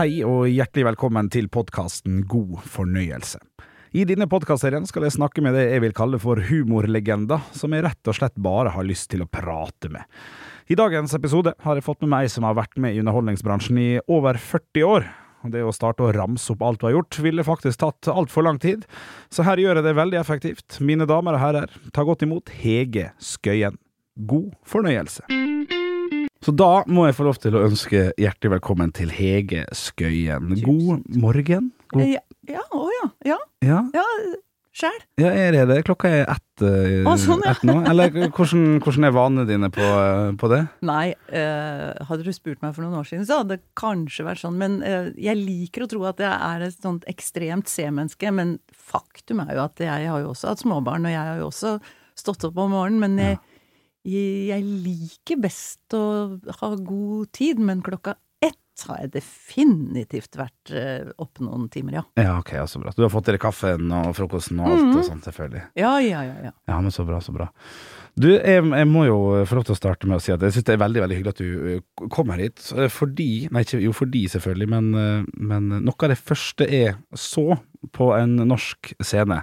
Hei og hjertelig velkommen til podkasten God fornøyelse. I denne podkastserien skal jeg snakke med det jeg vil kalle for humorlegender, som jeg rett og slett bare har lyst til å prate med. I dagens episode har jeg fått med meg som har vært med i underholdningsbransjen i over 40 år. Det å starte å ramse opp alt du har gjort, ville faktisk tatt altfor lang tid, så her gjør jeg det veldig effektivt. Mine damer og herrer, ta godt imot Hege Skøyen. God fornøyelse. Så da må jeg få lov til å ønske hjertelig velkommen til Hege Skøyen. God morgen. God Ja, ja, å ja. Ja, ja. ja sjæl. Ja, er det? Klokka er ett, uh, Å, sånn, ja. ett nå? Eller hvordan, hvordan er vanene dine på, uh, på det? Nei, uh, hadde du spurt meg for noen år siden, så hadde det kanskje vært sånn. Men eh, jeg liker å tro at jeg er et sånt ekstremt C-menneske. Men faktum er jo at jeg har jo også hatt småbarn, og jeg har jo også stått opp om morgenen. Men jeg, jeg, jeg liker best å ha god tid. Men klokka ett har jeg definitivt vært opp oppe noen timer, ja. Ja, ok, ja, så bra. Du har fått dere kaffen og frokosten og alt Mhm. og sånt, selvfølgelig. Ja, ja, ja. ja. Ja, men så bra, så bra. Du, jeg, jeg må jo få lov til å starte med å si at jeg syns det er veldig veldig hyggelig at du eh, kommer hit. eh, Fordi Nei, ikke jo fordi, selvfølgelig, men, eh, men noe av det første jeg så på en norsk scene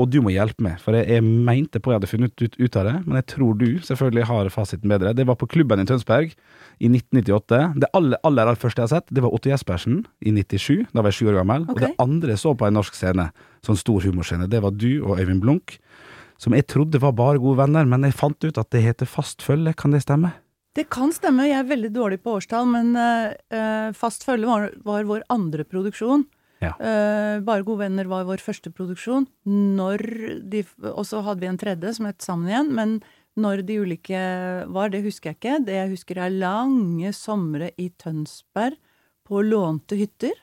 og du må hjelpe meg, for jeg, jeg mente på jeg hadde funnet ut, ut av det, men jeg tror du selvfølgelig har fasiten bedre. Det var på klubben i Tønsberg i 1998. Det aller, aller, aller første jeg har sett, det var Otto Jespersen i 97. Da var jeg sju år gammel. Og det andre jeg så på en norsk scene, sånn stor humorscene, det var du og Øyvind Blunk som jeg trodde var bare gode venner, men jeg fant ut at det heter Fast følge, kan det stemme? Det kan stemme, jeg er veldig dårlig på årstall, men eh, Fast følge var, var vår andre produksjon. Ja. Uh, Bare gode venner var vår første produksjon. Når de, og så hadde vi en tredje som het Sammen igjen, men når de ulike var, det husker jeg ikke. Det jeg husker er lange somre i Tønsberg på lånte hytter.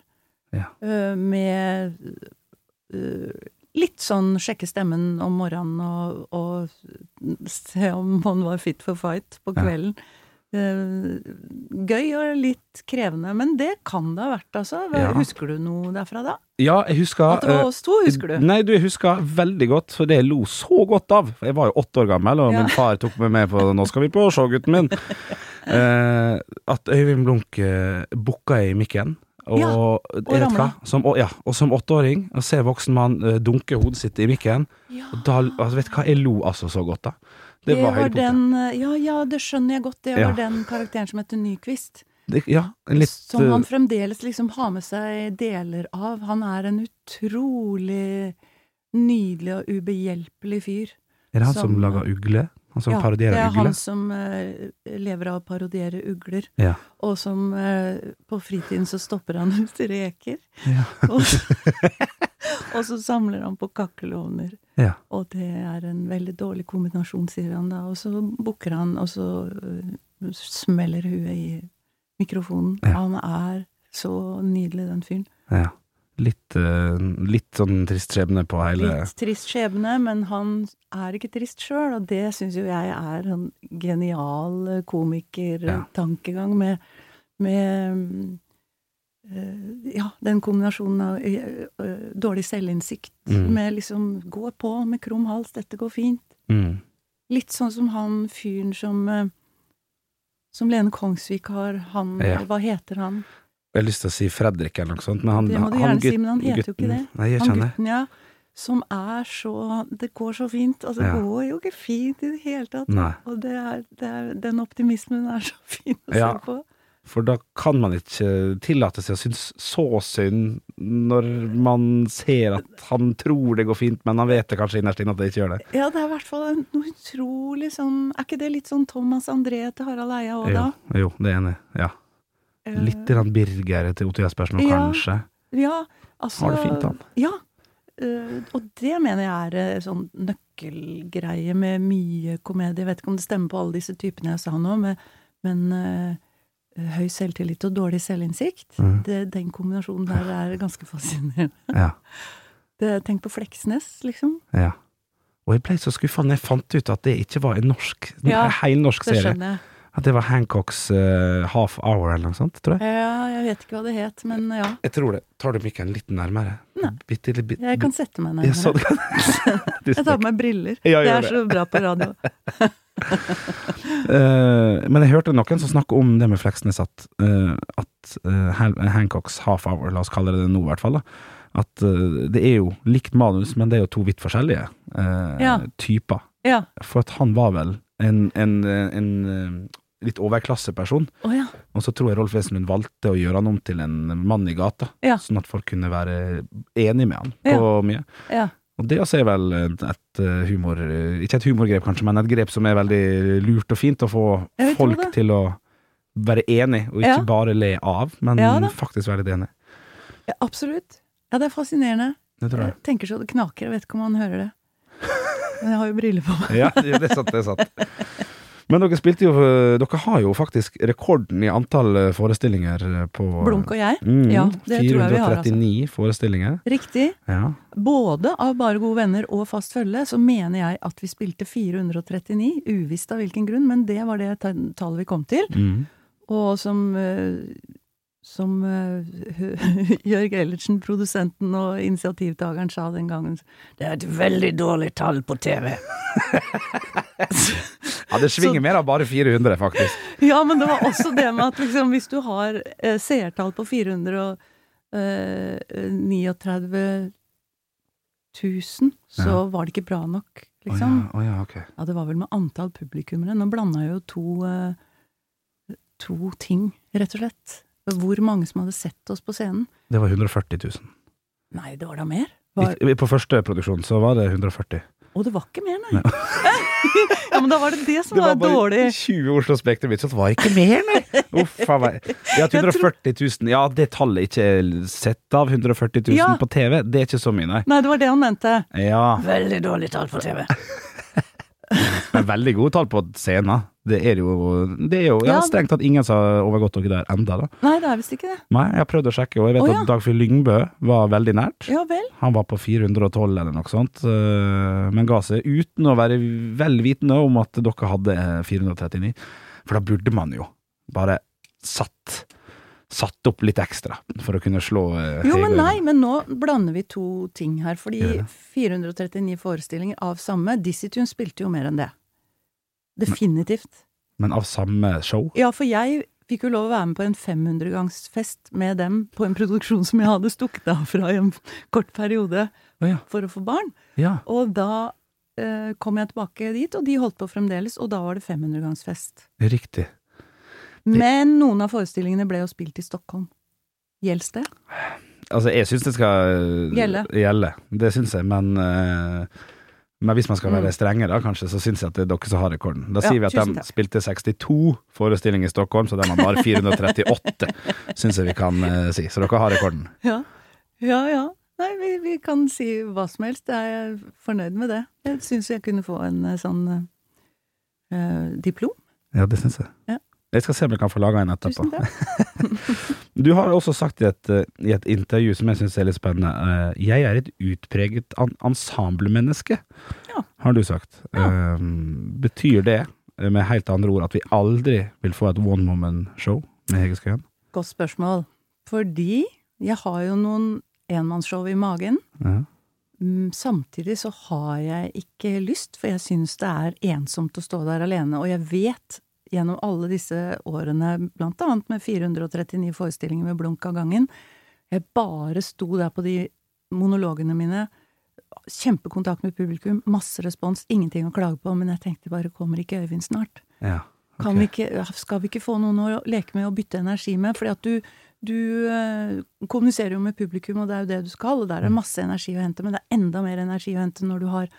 Ja. Uh, med uh, litt sånn sjekke stemmen om morgenen og, og se om man var fit for fight på kvelden. Eh, gøy og litt krevende, men det kan det ha vært, altså. Ja. Husker du noe derfra da? Ja, jeg husker At det var eh, oss to, husker du? Nei, du, jeg husker veldig godt, for det jeg lo så godt av. Jeg var jo åtte år gammel, og Ja. min far tok meg med på 'Nå skal vi på show, gutten min'. Eh, at Øyvind Blunk eh, booka i mikken. Og, Ja, og ramla. som, og, ja, og som åtteåring, å se voksen mann eh, dunke hodet sitt i mikken Ja. og da, altså, Vet du hva, jeg lo altså så godt, da. Det, Det var var den, eh, ja, ja, det skjønner jeg godt. Det Ja. var den karakteren som heter Nyquist. Det, ja, litt som han eh, fremdeles liksom har med seg deler av. Han er en utrolig nydelig og ubehjelpelig fyr. Er det han som, som- lager ugle? Han som ja, parodierer det er ugle? han som uh, lever av å parodiere ugler. Ja. Og som uh, på fritiden så stopper han ut reker. Ja. Og, så, og så samler han på kakkelovner. Ja. Og det er en veldig dårlig kombinasjon, sier han da. Og så bukker han, og så uh, smeller huet i mikrofonen. Ja. Han er så nydelig, den fyren. ja. Litt, uh, litt sånn trist skjebne på hele Litt trist skjebne, men han er ikke trist sjøl, og det syns jo jeg er en genial Ja. komikertankegang med, med øh, ja, den kombinasjonen av øh, øh, dårlig selvinnsikt Mm. med liksom gå på med krum hals, dette går fint. mm. Litt sånn som han fyren som eh, Som Lene Kongsvik har. Han Ja. Hva heter han? Jeg har lyst til å si Fredrik eller noe sånt, men han Det må du han gjerne si, men han heter jo ikke det. Nei, jeg Han kjenner gutten, ja. Som er så Det går så fint. Altså, Ja. det går jo ikke fint i det hele tatt. Nei. Og det er, det er, den optimismen er så fin å Ja. se på. For da kan man ikke tillate seg å synes så synd når man ser at han tror det går fint, men han vet det kanskje innerst inne at det ikke gjør det. Ja, det er i hvert fall noe utrolig sånn Er ikke det litt sånn Thomas André til Harald Eia òg, da? Jo, jo, det er enig. Ja. Eh, Litt grann Birger til Otto Jespersen, Ja. kanskje. Ja, altså Har det fint, han. Ja. Uh, og det mener jeg er eh, sånn nøkkelgreie med mye komedie. Jeg vet ikke om det stemmer på alle disse typene jeg sa nå, men, men eh, høy selvtillit og dårlig selvinnsikt, Mm. det, den kombinasjonen der er ganske fascinerende. Ja. Det, tenk på Fleksnes, liksom. ja. Og jeg ble så skuffa når jeg fant ut at det ikke var en norsk, en Ja, helnorsk Det serie. jeg. At det var Hancocks uh, Half Hour eller noe sånt, tror jeg. Ja, jeg vet ikke hva det het, men ja. Jeg tror det. Tar du mikken litt nærmere? Nei. Bitte, litt- bitte, Jeg kan sette meg Ja, så nærmere. du Jeg tar på meg briller. Ja, det er det. så bra på radio. Eh, men jeg hørte noen som snakket om det med Fleksnes, at, uh, at eh, Hancocks half hour, la oss kalle det det nå i hvert fall, da, at det er jo likt manus, men det er jo to vidt forskjellige Ja. typer. Ja. For at han var vel en, en, en, en litt overklasseperson, Oh, ja. og så tror jeg Rolf Wesenlund valgte å gjøre han om til en mann i gata, Ja. sånn at folk kunne være enig med han på mye. Og det også er vel et, eh, humor Ikke et humorgrep, kanskje, men et grep som er veldig lurt og fint å få folk til å være enig, og ikke Ja. bare le av, men Ja faktisk være litt enig. ja, absolutt. Ja, det er fascinerende. Det tror jeg. Jeg tenker så det knaker. Jeg vet ikke om han hører det. Men jeg har jo briller på meg. Ja, det er sant, det er sant. Men dere spilte jo Dere har jo faktisk rekorden i antall eh, forestillinger eh, på Blunk og jeg. Mm, Ja, det tror jeg vi har, altså. 439 forestillinger. Riktig. Ja. Både av Bare gode venner og Fast følge, så mener jeg at vi spilte 439, uvisst av hvilken grunn, men det var det tallet vi kom til. Mm. Og som, eh, som eh, Jørg Ellertsen, produsenten og initiativtakeren, sa den gangen Det er et veldig dårlig tall på TV. ja, det svinger Så- mer av bare 400, faktisk. Ja, men det var også det med at liksom, hvis du har eh, seertall på 439 000, så Ja. var det ikke bra nok, liksom. liksom. ja, Oh, ja, okay. Ja, det var vel med antall publikummere. Nå blanda jeg jo to, eh, to ting, rett og slett. Hvor mange som hadde sett oss på scenen. Det var 140 000. Nei, det var da mer. Var, I, på første produksjon så var det 140. Å, det var ikke mer, nei. ja, men da var det det som var, dårlig. Det var bare 20 Oslo Spektrum så det var ikke mer, nei! Uff a meg. Ja, 140 000 Ja, det tallet ikke er sett av 140 000 Ja. på TV, det er ikke så mye, nei. Nei, det var det han mente. Ja, Veldig dårlig tall på TV. men veldig gode tall på scenen. Det er jo, det er jo ja, strengt tatt ingen som har overgått dere der enda, da. Nei, det er visst ikke det. Nei, jeg har prøvd å sjekke, og jeg vet oh, ja. at Dagfinn Lyngbø var veldig nært. Ja vel. Han var på 412 eller noe sånt, øh, men ga seg uten å være vel vitende om at dere hadde eh, 439. For da burde man jo bare satt Satt opp litt ekstra for å kunne slå eh, Jo, men nei, men nå blander vi to ting her. Fordi ja. 439 forestillinger av samme Dizzie Tune spilte jo mer enn det. Definitivt. Men av samme show? Ja, for jeg fikk jo lov å være med på en 500-gangsfest med dem på en produksjon som jeg hadde stukket av fra i en kort periode oh, ja. for å få barn. ja. Og da eh, kom jeg tilbake dit, og de holdt på fremdeles, og da var det 500-gangsfest. Riktig. Men noen av forestillingene ble jo spilt i Stockholm. Gjelder det? Altså, jeg syns det skal øh, Gjelde. gjelde. Det syns jeg, men øh, men hvis man skal være Mm. strenge, da, kanskje, så syns jeg at det er dere som har rekorden. Da Ja, sier vi at de takk. spilte 62 forestillinger i Stockholm, så de har bare 438, syns jeg vi kan uh, si. Så dere har rekorden. Ja. Ja, ja. Nei, vi, vi kan si hva som helst. Jeg er fornøyd med det. Jeg syns jeg kunne få en eh, sånn uh, diplom. Ja, det syns jeg. Ja. Jeg skal se om jeg kan få laga en etterpå. Tusen takk. Du har også sagt i et, eh, i et intervju som jeg syns er litt spennende, eh, jeg er et utpreget ensemblemenneske, Ja. har du sagt. Ja. Eh, betyr det, med helt andre ord, at vi aldri vil få et one woman-show med Hege Skøyen? Godt spørsmål. Fordi jeg har jo noen enmannsshow i magen. Ja. Mm, Samtidig så har jeg ikke lyst, for jeg syns det er ensomt å stå der alene. Og jeg vet gjennom alle disse årene, blant annet med 439 forestillinger med blunk av gangen, jeg bare sto der på de monologene mine. Kjempekontakt med publikum, masse respons, ingenting å klage på, men jeg tenkte bare kommer ikke Øyvind snart? Ja. Kan ok. vi ikke, skal vi ikke få noen å leke med og bytte energi med? Fordi at du, du eh, kommuniserer jo med publikum, og det er jo det du skal, og der er det masse energi å hente, men det er enda mer energi å hente når du har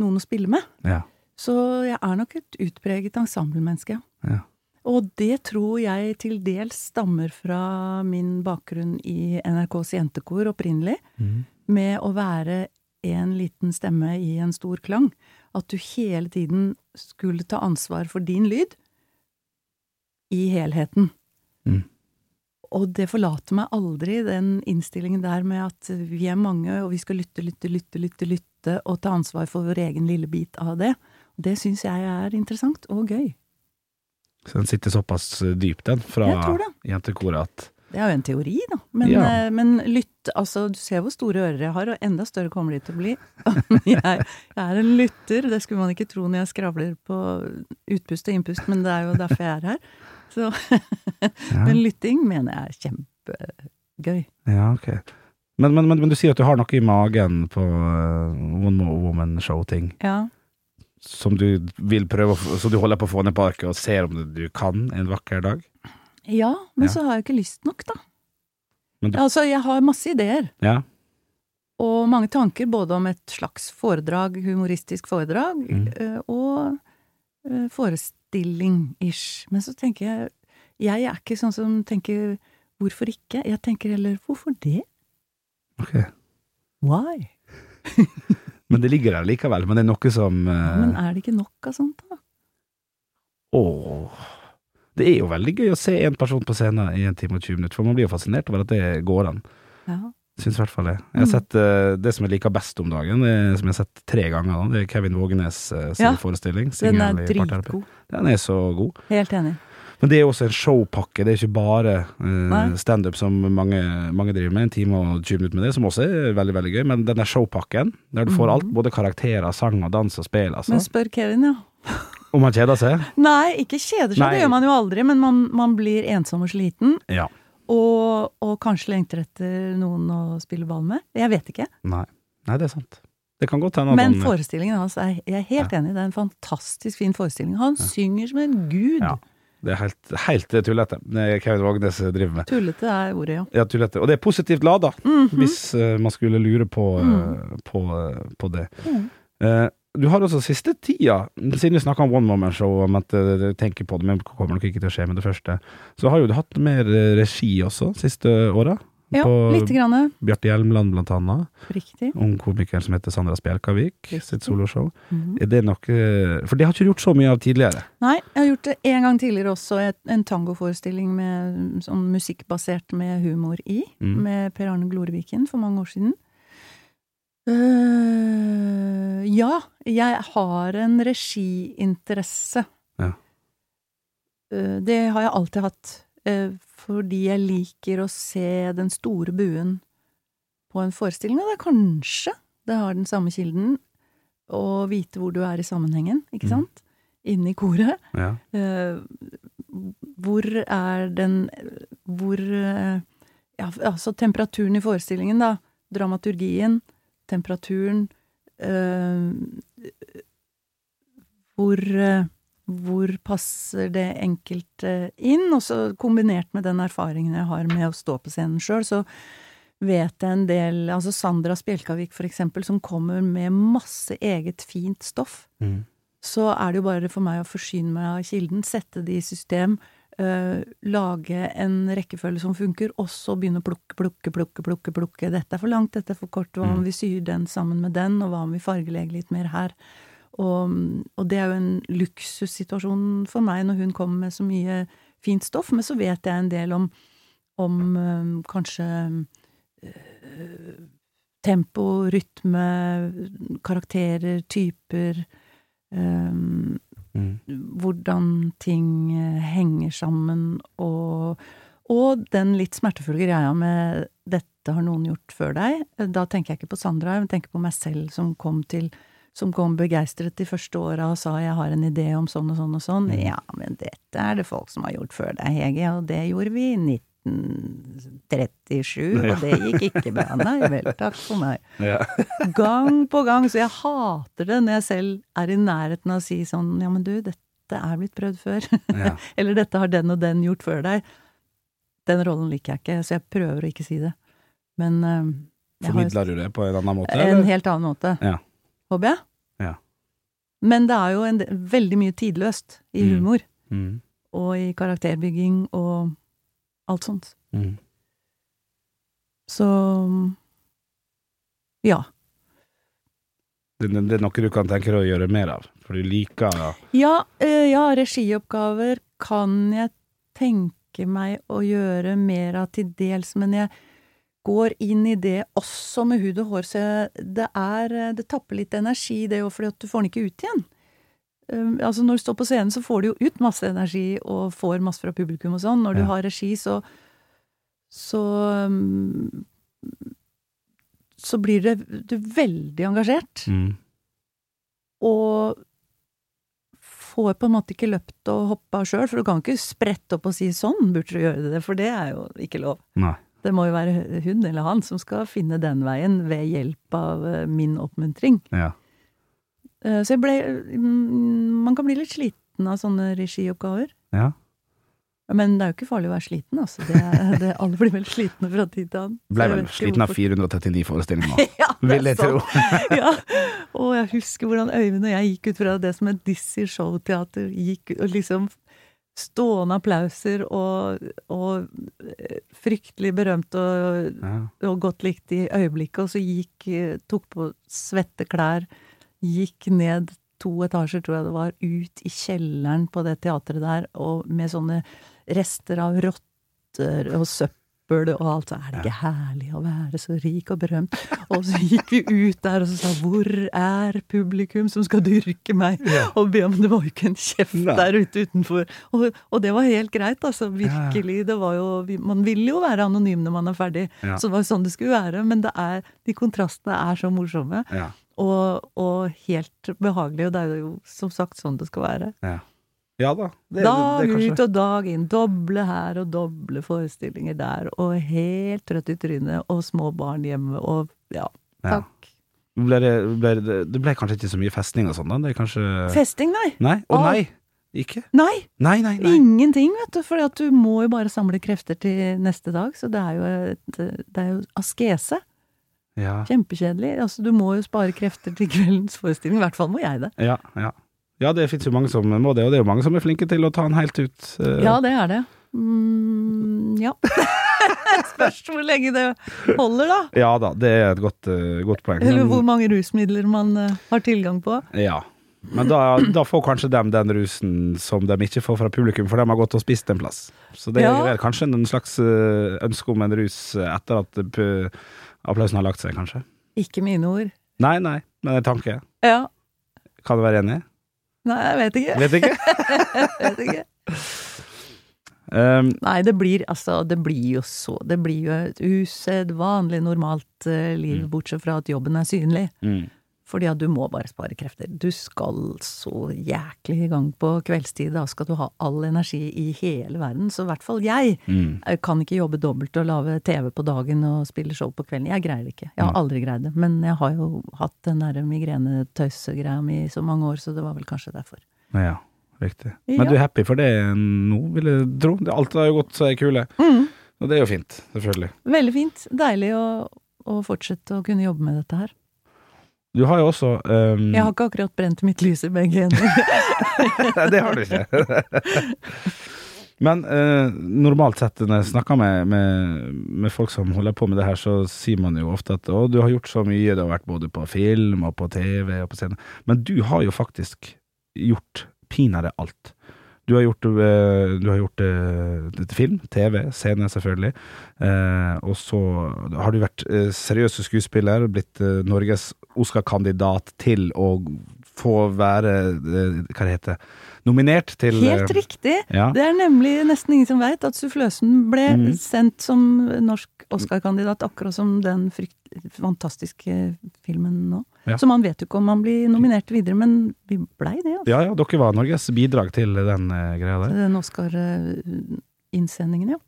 noen å spille med. Ja. Så jeg er nok et utpreget ensemblemenneske. Ja. Og det tror jeg til dels stammer fra min bakgrunn i NRKs jentekor opprinnelig, mm. med å være en liten stemme i en stor klang. At du hele tiden skulle ta ansvar for din lyd i helheten. Mm. Og det forlater meg aldri, den innstillingen der med at vi er mange, og vi skal lytte, lytte, lytte, lytte, lytte, og ta ansvar for vår egen lille bit av det. Det syns jeg er interessant og gøy. Så den sitter såpass eh, dypt, den, fra jentekoret at Det er jo en teori, da. Men, Ja. eh, men lytt Altså, du ser hvor store ører jeg har, og enda større kommer de til å bli. jeg, jeg er en lytter, det skulle man ikke tro når jeg skravler på utpust og innpust, men det er jo derfor jeg er her. Så, men lytting mener jeg er kjempegøy. ja ok. Men, men, men, du sier at du har noe i magen på uh, One More Woman-show-ting Ja. Som du vil prøve Så du holder på å få ned på arket og ser om du kan en vakker dag? ja, men Ja. så har jeg ikke lyst nok, da. Du- Altså, jeg har masse ideer. Ja. Og mange tanker både om et slags foredrag, humoristisk foredrag, Mm. eh, og eh, forestilling-ish. Men så tenker jeg Jeg er ikke sånn som tenker 'hvorfor ikke'? Jeg tenker heller 'hvorfor det'? Ok. Why? Men det ligger der likevel. Men det er noe som uh... men er det ikke nok av sånt, da? Åh. Det er jo veldig gøy å se en person på scenen i en time og 20 minutter, for man blir jo fascinert over at det går an. Ja. Syns i hvert fall det. Jeg har Mm. sett uh, det som jeg liker best om dagen, det som jeg har sett tre ganger, da, det er Kevin Vågenes uh, sin Ja. forestilling. Den er dritgod. Den er så god. Helt enig. Men det er også en showpakke, det er ikke bare uh, standup som mange, mange driver med, en time og 20 minutter med det, som også er veldig, veldig gøy, men denne showpakken, der du får alt, både karakterer, sang og dans og spill, altså. Men spør Kevin, ja. Om han kjeder seg? Nei, ikke kjeder seg, Nei. det gjør man jo aldri, men man, man blir ensom og sliten. Ja. Og, og kanskje lengter etter noen å spille ball med. Jeg vet ikke. Nei. Nei, det er sant. Det kan godt hende Men forestillingen hans er jeg er helt enig, det er en fantastisk fin forestilling. Han synger som en gud. Ja. Det er helt, helt tullete, det Kevin Vågenes driver med. Tullete er ordet, ja. Ja, tullete. Og det er positivt lada, Mhm. hvis uh, man skulle lure på, eh, Mm. på, eh, på det. Mm. Uh, du har også siste tida, siden vi snakka om One Moment Show, om at du tenker på det, men kommer nok ikke til å skje med det første, så har jo du hatt mer eh, regi også, siste åra. Ja, på lite grann. Bjarte Hjelmland, blant annet. Riktig. Ung komiker som heter Sandra Spjelkavik, Riktig. sitt soloshow. Mhm. Er det noe For det har ikke du gjort så mye av tidligere. Nei, jeg har gjort det en gang tidligere også, en tangoforestilling med sånn musikkbasert med humor i, Mm. med Per Arne Gloreviken for mange år siden. Uh, ja, jeg har en regiinteresse. Ja. Uh, det har jeg alltid hatt, øh, fordi jeg liker å se den store buen på en forestilling, og det er kanskje det har den samme kilden, å vite hvor du er i sammenhengen, ikke Mm. sant? Inne i koret. Ja. Eh, hvor er den Hvor eh, ja, Altså temperaturen i forestillingen, da. Dramaturgien. Temperaturen. eh, hvor eh, hvor passer det enkelte inn? Og så kombinert med den erfaringen jeg har med å stå på scenen sjøl, så vet jeg en del Altså Sandra Spjelkavik, for eksempel, som kommer med masse eget fint stoff Mm. så er det jo bare for meg å forsyne meg av kilden, sette det i system, øh, lage en rekkefølge som funker, og så begynne å plukke, plukke, plukke, plukke, plukke. Dette er for langt, dette er for kort, hva om Mm. vi syr den sammen med den, og hva om vi fargelegger litt mer her? Og, og det er jo en luksussituasjon for meg når hun kommer med så mye fint stoff, men så vet jeg en del om, om øh, kanskje øh, tempo, rytme, karakterer, typer um, Mm. hvordan ting eh, henger sammen, og, og den litt smertefulle greia med 'dette har noen gjort før deg'. Da tenker jeg ikke på Sandra, jeg tenker på meg selv som kom til som kom begeistret de første åra og sa 'jeg har en idé om sånn og sånn og sånn'. Mm. Ja, men dette er det folk som har gjort før deg, Hege, og det gjorde vi i 1937, Ja. og det gikk ikke bra. Nei vel, takk for meg Ja. gang på gang, så jeg hater det når jeg selv er i nærheten av å si sånn ja, men du, dette er blitt prøvd før. ja. Eller dette har den og den gjort før deg. Den rollen liker jeg ikke, så jeg prøver å ikke si det. Men eh, Formidler du det på en annen måte? en eller? helt annen måte. Ja. Håper jeg. Ja. Men det er jo en, veldig mye tidløst i Mm. humor, Mm. og i karakterbygging og alt sånt. Mm. Så ja. Det, det, det er noe du kan tenke deg å gjøre mer av, for du liker Ja, eh, ja, regioppgaver kan jeg tenke meg å gjøre mer av til dels, men jeg går inn i det også med hud og hår, så det er eh, Det tapper litt energi, det òg, fordi at du får den ikke ut igjen. Um, altså Når du står på scenen, så får du jo ut masse energi og får masse fra publikum og sånn. Når du Ja. har regi, så så um, så blir det, du veldig engasjert. mm. Og får på en måte ikke løpt og hoppa sjøl, for du kan ikke sprette opp og si 'sånn burde du gjøre det', for det er jo ikke lov. Nei. Det må jo være hun eller han som skal finne den veien ved hjelp av eh, min oppmuntring. Ja. Eh, Så jeg ble mm, Man kan bli litt sliten av sånne regioppgaver. ja. Men det er jo ikke farlig å være sliten, altså. Det det, alle blir vel slitne fra tid til annen. Så Ble jeg vel sliten av 439 forestillinger. Ja, Vil jeg tro. ja. Og jeg husker hvordan Øyvind og jeg gikk ut fra det som et Dizzie showteater. Gikk og liksom stående applauser og, og eh, fryktelig berømt og, Ja. og godt likt i øyeblikket. Og så gikk eh, Tok på svette klær, gikk ned to etasjer, tror jeg det var, ut i kjelleren på det teatret der, og med sånne rester av rotter og søppel og alt. Så er det ikke herlig å være så rik og berømt? Og så gikk vi ut der og så sa 'Hvor er publikum som skal dyrke meg?' Og be om Det var jo ikke en kjeft der ute utenfor. Og, og det var helt greit, altså. Virkelig. Det var jo Man vil jo være anonym når man er ferdig. Ja. Så det var jo sånn det skulle være. Men det er, de kontrastene er så morsomme. Ja. Og, og helt behagelige. Og det er jo som sagt sånn det skal være. Ja. Ja da. Det, Dag det, det, ut og dag inn. Doble her og doble forestillinger der. Og helt trøtt i trynet. Og små barn hjemme. Og ja, Ja. takk. Ble det, ble det, det ble kanskje ikke så mye festing og sånn, da? Det kanskje Festing, nei. Nei? Å Å. nei! Ikke? Nei! Nei, nei, nei. Ingenting, vet du. For du må jo bare samle krefter til neste dag. Så det er jo, et, det er jo askese. Ja. Kjempekjedelig. Altså, du må jo spare krefter til kveldens forestilling. I hvert fall må jeg det. Ja, ja. Ja det fins jo mange som må det, og det er jo mange som er flinke til å ta den helt ut. eh, Ja, det er det. Mm, ja. Spørs hvor lenge det holder, da. ja da, det er et godt, eh, godt poeng. Eller hvor mange rusmidler man eh, har tilgang på. Ja. Men da, da får kanskje dem den rusen som de ikke får fra publikum, for de har gått og spist en plass. Så det Ja. er kanskje en slags ønske om en rus etter at applausen har lagt seg, kanskje. Ikke mine ord. Nei, nei, men en tanke. Ja. Kan du være enig? Nei, jeg vet ikke. Vet ikke. Vet ikke. Um, Nei, det blir altså Det blir jo så Det blir jo et usedvanlig normalt uh, liv, Mm. bortsett fra at jobben er synlig. mm. Fordi at du må bare spare krefter. Du skal så jæklig i gang på kveldstid. Da skal du ha all energi i hele verden. Så i hvert fall jeg Mm. Kan ikke jobbe dobbelt og lage TV på dagen og spille show på kvelden. Jeg greier det ikke. Jeg har aldri greid det. Men jeg har jo hatt den der migrenetøysegreia mi i så mange år, så det var vel kanskje derfor. Ja, riktig. Ja. Men du er happy for det nå, vil jeg tro? Alt har jo gått så ei kule. Og det er jo fint, selvfølgelig. Veldig fint. Deilig å, å fortsette å kunne jobbe med dette her. Du har jo også um, Jeg har ikke akkurat brent mitt lys i begge hender. Nei, det har du ikke. Men eh, normalt sett når jeg snakker med, med, med folk som holder på med det her, så sier man jo ofte at å, du har gjort så mye, du har vært både på film og på TV og på scene. Men du har jo faktisk gjort pinadø alt. Du har gjort, eh, du har gjort eh, film, TV, scene selvfølgelig. Eh, og så har du vært eh, seriøs skuespiller, blitt Norges Oscar-kandidat til å få være eh, Hva det heter Nominert til Helt eh, riktig! Ja. Det er nemlig nesten ingen som veit at Suffløsen ble mm. sendt som norsk Oscar-kandidat, akkurat som den frykt, fantastiske filmen nå. Ja. Så man vet jo ikke om man blir nominert videre, men vi blei det, altså. Ja, ja, dere var Norges bidrag til den eh, greia der. Den Oscar-innsendingen, ja.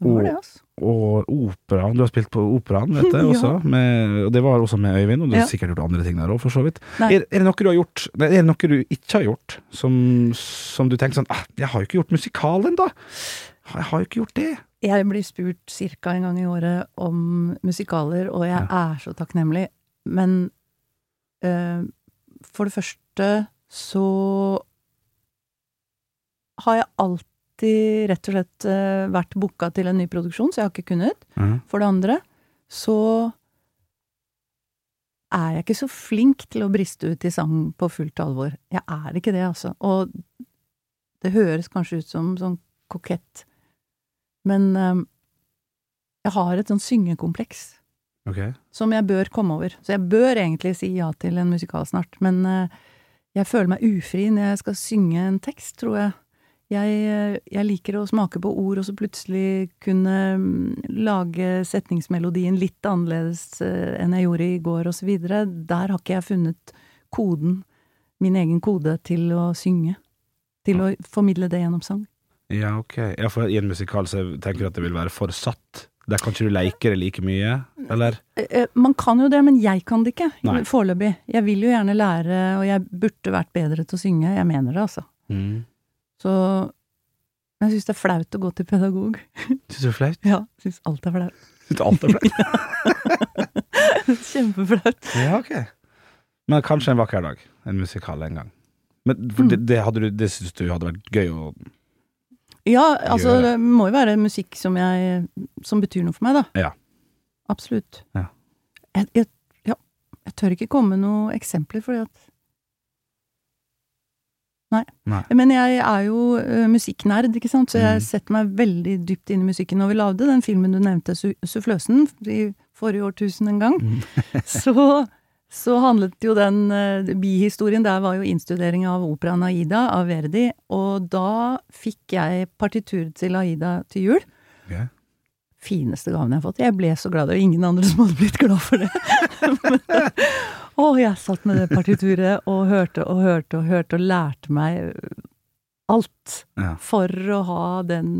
Det var det, altså. Og opera. Du har spilt på operaen, vet jeg Ja. også. Med, og det var også med Øyvind, og du har Ja. sikkert gjort andre ting der òg, for så vidt. Er, er det noe du har gjort Nei, er det noe du ikke har gjort, som, som du tenker sånn ah, 'Jeg har jo ikke gjort musikal ennå'. Jeg har jo ikke gjort det. Jeg blir spurt ca. en gang i året om musikaler, og jeg er så takknemlig. Men øh, for det første så har jeg alltid rett og slett eh, vært booka til en ny produksjon, så jeg har ikke kunnet. For det andre så er jeg ikke så flink til å briste ut i sang på fullt alvor. Jeg er ikke det, altså. Og det høres kanskje ut som sånn kokett, men um, jeg har et sånn syngekompleks okay. som jeg bør komme over. Så jeg bør egentlig si ja til en musikal snart, men uh, jeg føler meg ufri når jeg skal synge en tekst, tror jeg. Jeg, eh, jeg liker å smake på ord, og så plutselig kunne mm, lage setningsmelodien litt annerledes eh, enn jeg gjorde i går, og så videre. Der har ikke jeg funnet koden, min egen kode, til å synge. Til å formidle det gjennom sang. Ja, ok. Ja, for i en musikal så tenker du at det vil være for satt. Der kan ikke du leke det like mye, eller? Eh, Man kan jo det, men jeg kan det ikke. Foreløpig. Jeg vil jo gjerne lære, og jeg burde vært bedre til å synge. Jeg mener det, altså. Mm. Så Men jeg syns det er flaut å gå til pedagog. Syns du det er flaut? Ja, syns alt er flaut. Syns alt er flaut? Kjempeflaut. ja, ok. Men kanskje en vakker dag. En musikal en gang. Men for det, det, hadde du, det syns du hadde vært gøy å Ja, altså det må jo være musikk som jeg Som betyr noe for meg, da. Ja. Absolutt. Ja. Jeg, jeg, ja, jeg tør ikke komme med noen eksempler, fordi at Nei. Nei. Men jeg er jo uh, musikknerd, ikke sant, så jeg Mm. setter meg veldig dypt inn i musikken. Når vi lagde den filmen du nevnte, Su Suffløsen, i forrige årtusen en gang, Mm. så, så handlet jo den uh, bihistorien der var jo innstudering av operaen Aida av Verdi, og da fikk jeg partitur til Aida til jul. Yeah. Fineste gaven jeg har fått. Jeg ble så glad, det var ingen andre som hadde blitt glad for det. Å, jeg satt med det partituret og hørte og hørte og hørte og lærte meg alt Ja. for å ha den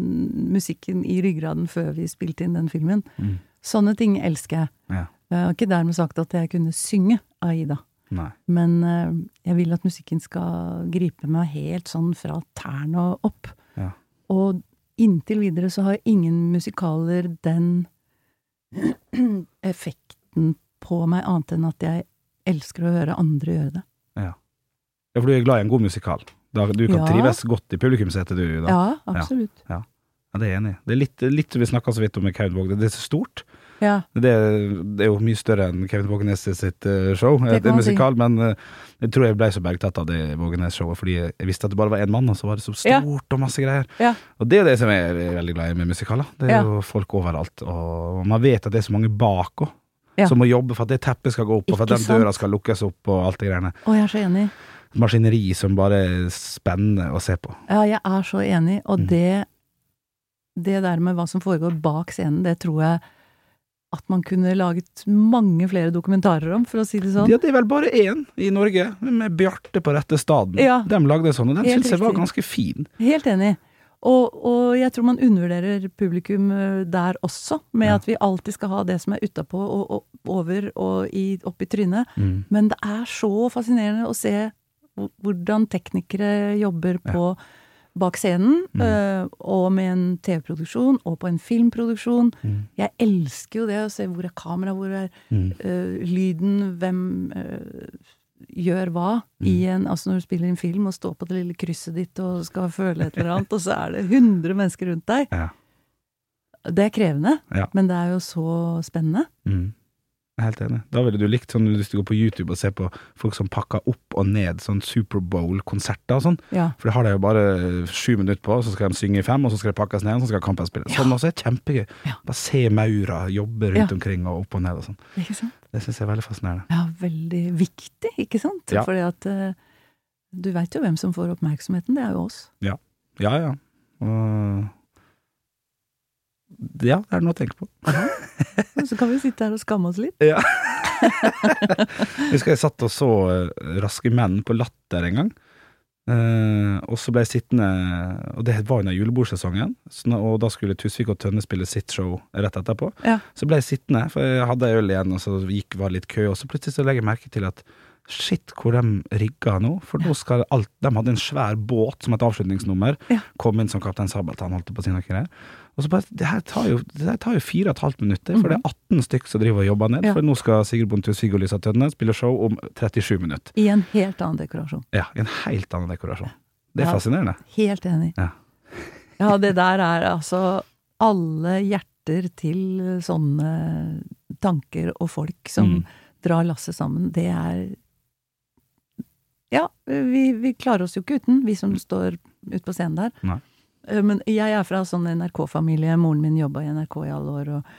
musikken i ryggraden før vi spilte inn den filmen. Mm. Sånne ting elsker jeg. Ja. Jeg har ikke dermed sagt at jeg kunne synge Aida, Nei. men eh, jeg vil at musikken skal gripe meg helt sånn fra tærne og opp. Ja. Og inntil videre så har ingen musikaler den effekten på meg, annet enn at jeg elsker å høre andre gjøre det. Ja, for du er glad i en god musikal. Da, du kan Ja. trives godt i publikumssetet, du. Da. Ja, absolutt. Ja, det er jeg enig i. Det er litt, litt vi snakka så vidt om med Kevin Vågnes. Det er så stort. Ja. Det, det er jo mye større enn Kevin Vågnes sitt eh, show. Det Det er man si. musikal, men eh, jeg tror jeg ble så bergtatt av det Vågnes-showet, fordi jeg visste at det bare var én mann, og så var det så Ja. stort og masse greier. Ja. Og det er jo det som jeg er veldig glad i med musikaler. Det er Ja. jo folk overalt, og man vet at det er så mange bak òg. Ja. Som må jobbe for at det teppet skal gå opp, og for at den døra skal lukkes opp, og alt det greiene. Å, jeg er så enig. Maskineri som bare er spennende å se på. Ja, jeg er så enig, og Mm. det Det der med hva som foregår bak scenen, det tror jeg at man kunne laget mange flere dokumentarer om, for å si det sånn. Ja, det er vel bare én i Norge, med Bjarte på rette staden. Ja. De lagde sånn, og den syns jeg var ganske fin. Helt enig. Og, og jeg tror man undervurderer publikum eh, der også, med Ja. at vi alltid skal ha det som er utapå og, og over og i, opp i trynet. Mm. Men det er så fascinerende å se hvordan teknikere jobber på bak scenen, Mm. eh, og med en TV-produksjon, og på en filmproduksjon. Mm. Jeg elsker jo det å se hvor er kamera, hvor er eh, lyden, hvem eh, gjør hva i Mm. en Altså når du spiller en film og står på det lille krysset ditt og skal føle et eller annet, og så er det 100 mennesker rundt deg. Ja. Det er krevende, Ja. men det er jo så spennende. Mm. Helt enig. Da ville du likt sånn hvis du går på YouTube og ser på folk som pakker opp og ned sånn Superbowl-konserter og sånn. Ja. For det har de jo bare sju minutter på, så skal de synge i fem, og så skal det pakkes ned, og så skal kampen spilles. Sånn også er kjempegøy. Ja. Bare se maura jobbe rundt Ja. omkring og opp og ned og sånn. Ikke sant? Det syns jeg er veldig fascinerende. Ja, veldig viktig, ikke sant? Ja. Fordi at uh, du veit jo hvem som får oppmerksomheten, det er jo oss. Ja, ja. Og ja, det er noe å tenke på. Og så kan vi sitte her og skamme oss litt. Ja. Jeg husker jeg satt og så eh, Raske menn på Latter en gang. Uh, og så ble jeg sittende Og det var under julebordsesongen, og da skulle Tusvik og Tønne spille sitt show rett etterpå. Ja. Så ble jeg sittende, for jeg hadde øl igjen, og så gikk, var det litt kø, og så plutselig så legger jeg merke til at Shit, hvor de rigga nå. For nå skal alt De hadde en svær båt som et avslutningsnummer. Ja. Kom inn som Kaptein Sabeltann, holdt på å si noe greier. Og så bare Det her tar jo, det tar jo fire og et halvt minutter, for det er 18 stykk som driver og jobber ned. Mhm. Ja. For nå skal Sigurd Bontus Sigurd Lisa Tønne spille show om 37 minutter. I en helt annen dekorasjon. Ja, i en helt annen dekorasjon. Det er Ja. fascinerende. Helt enig. Ja. Ja, det der er altså alle hjerter til sånne tanker og folk som Mm. drar lasset sammen. Det er Ja, vi, vi klarer oss jo ikke uten, vi som står ute på scenen der. Nei. Eh, Men jeg er fra sånn NRK-familie. Moren min jobba i NRK i alle år, og,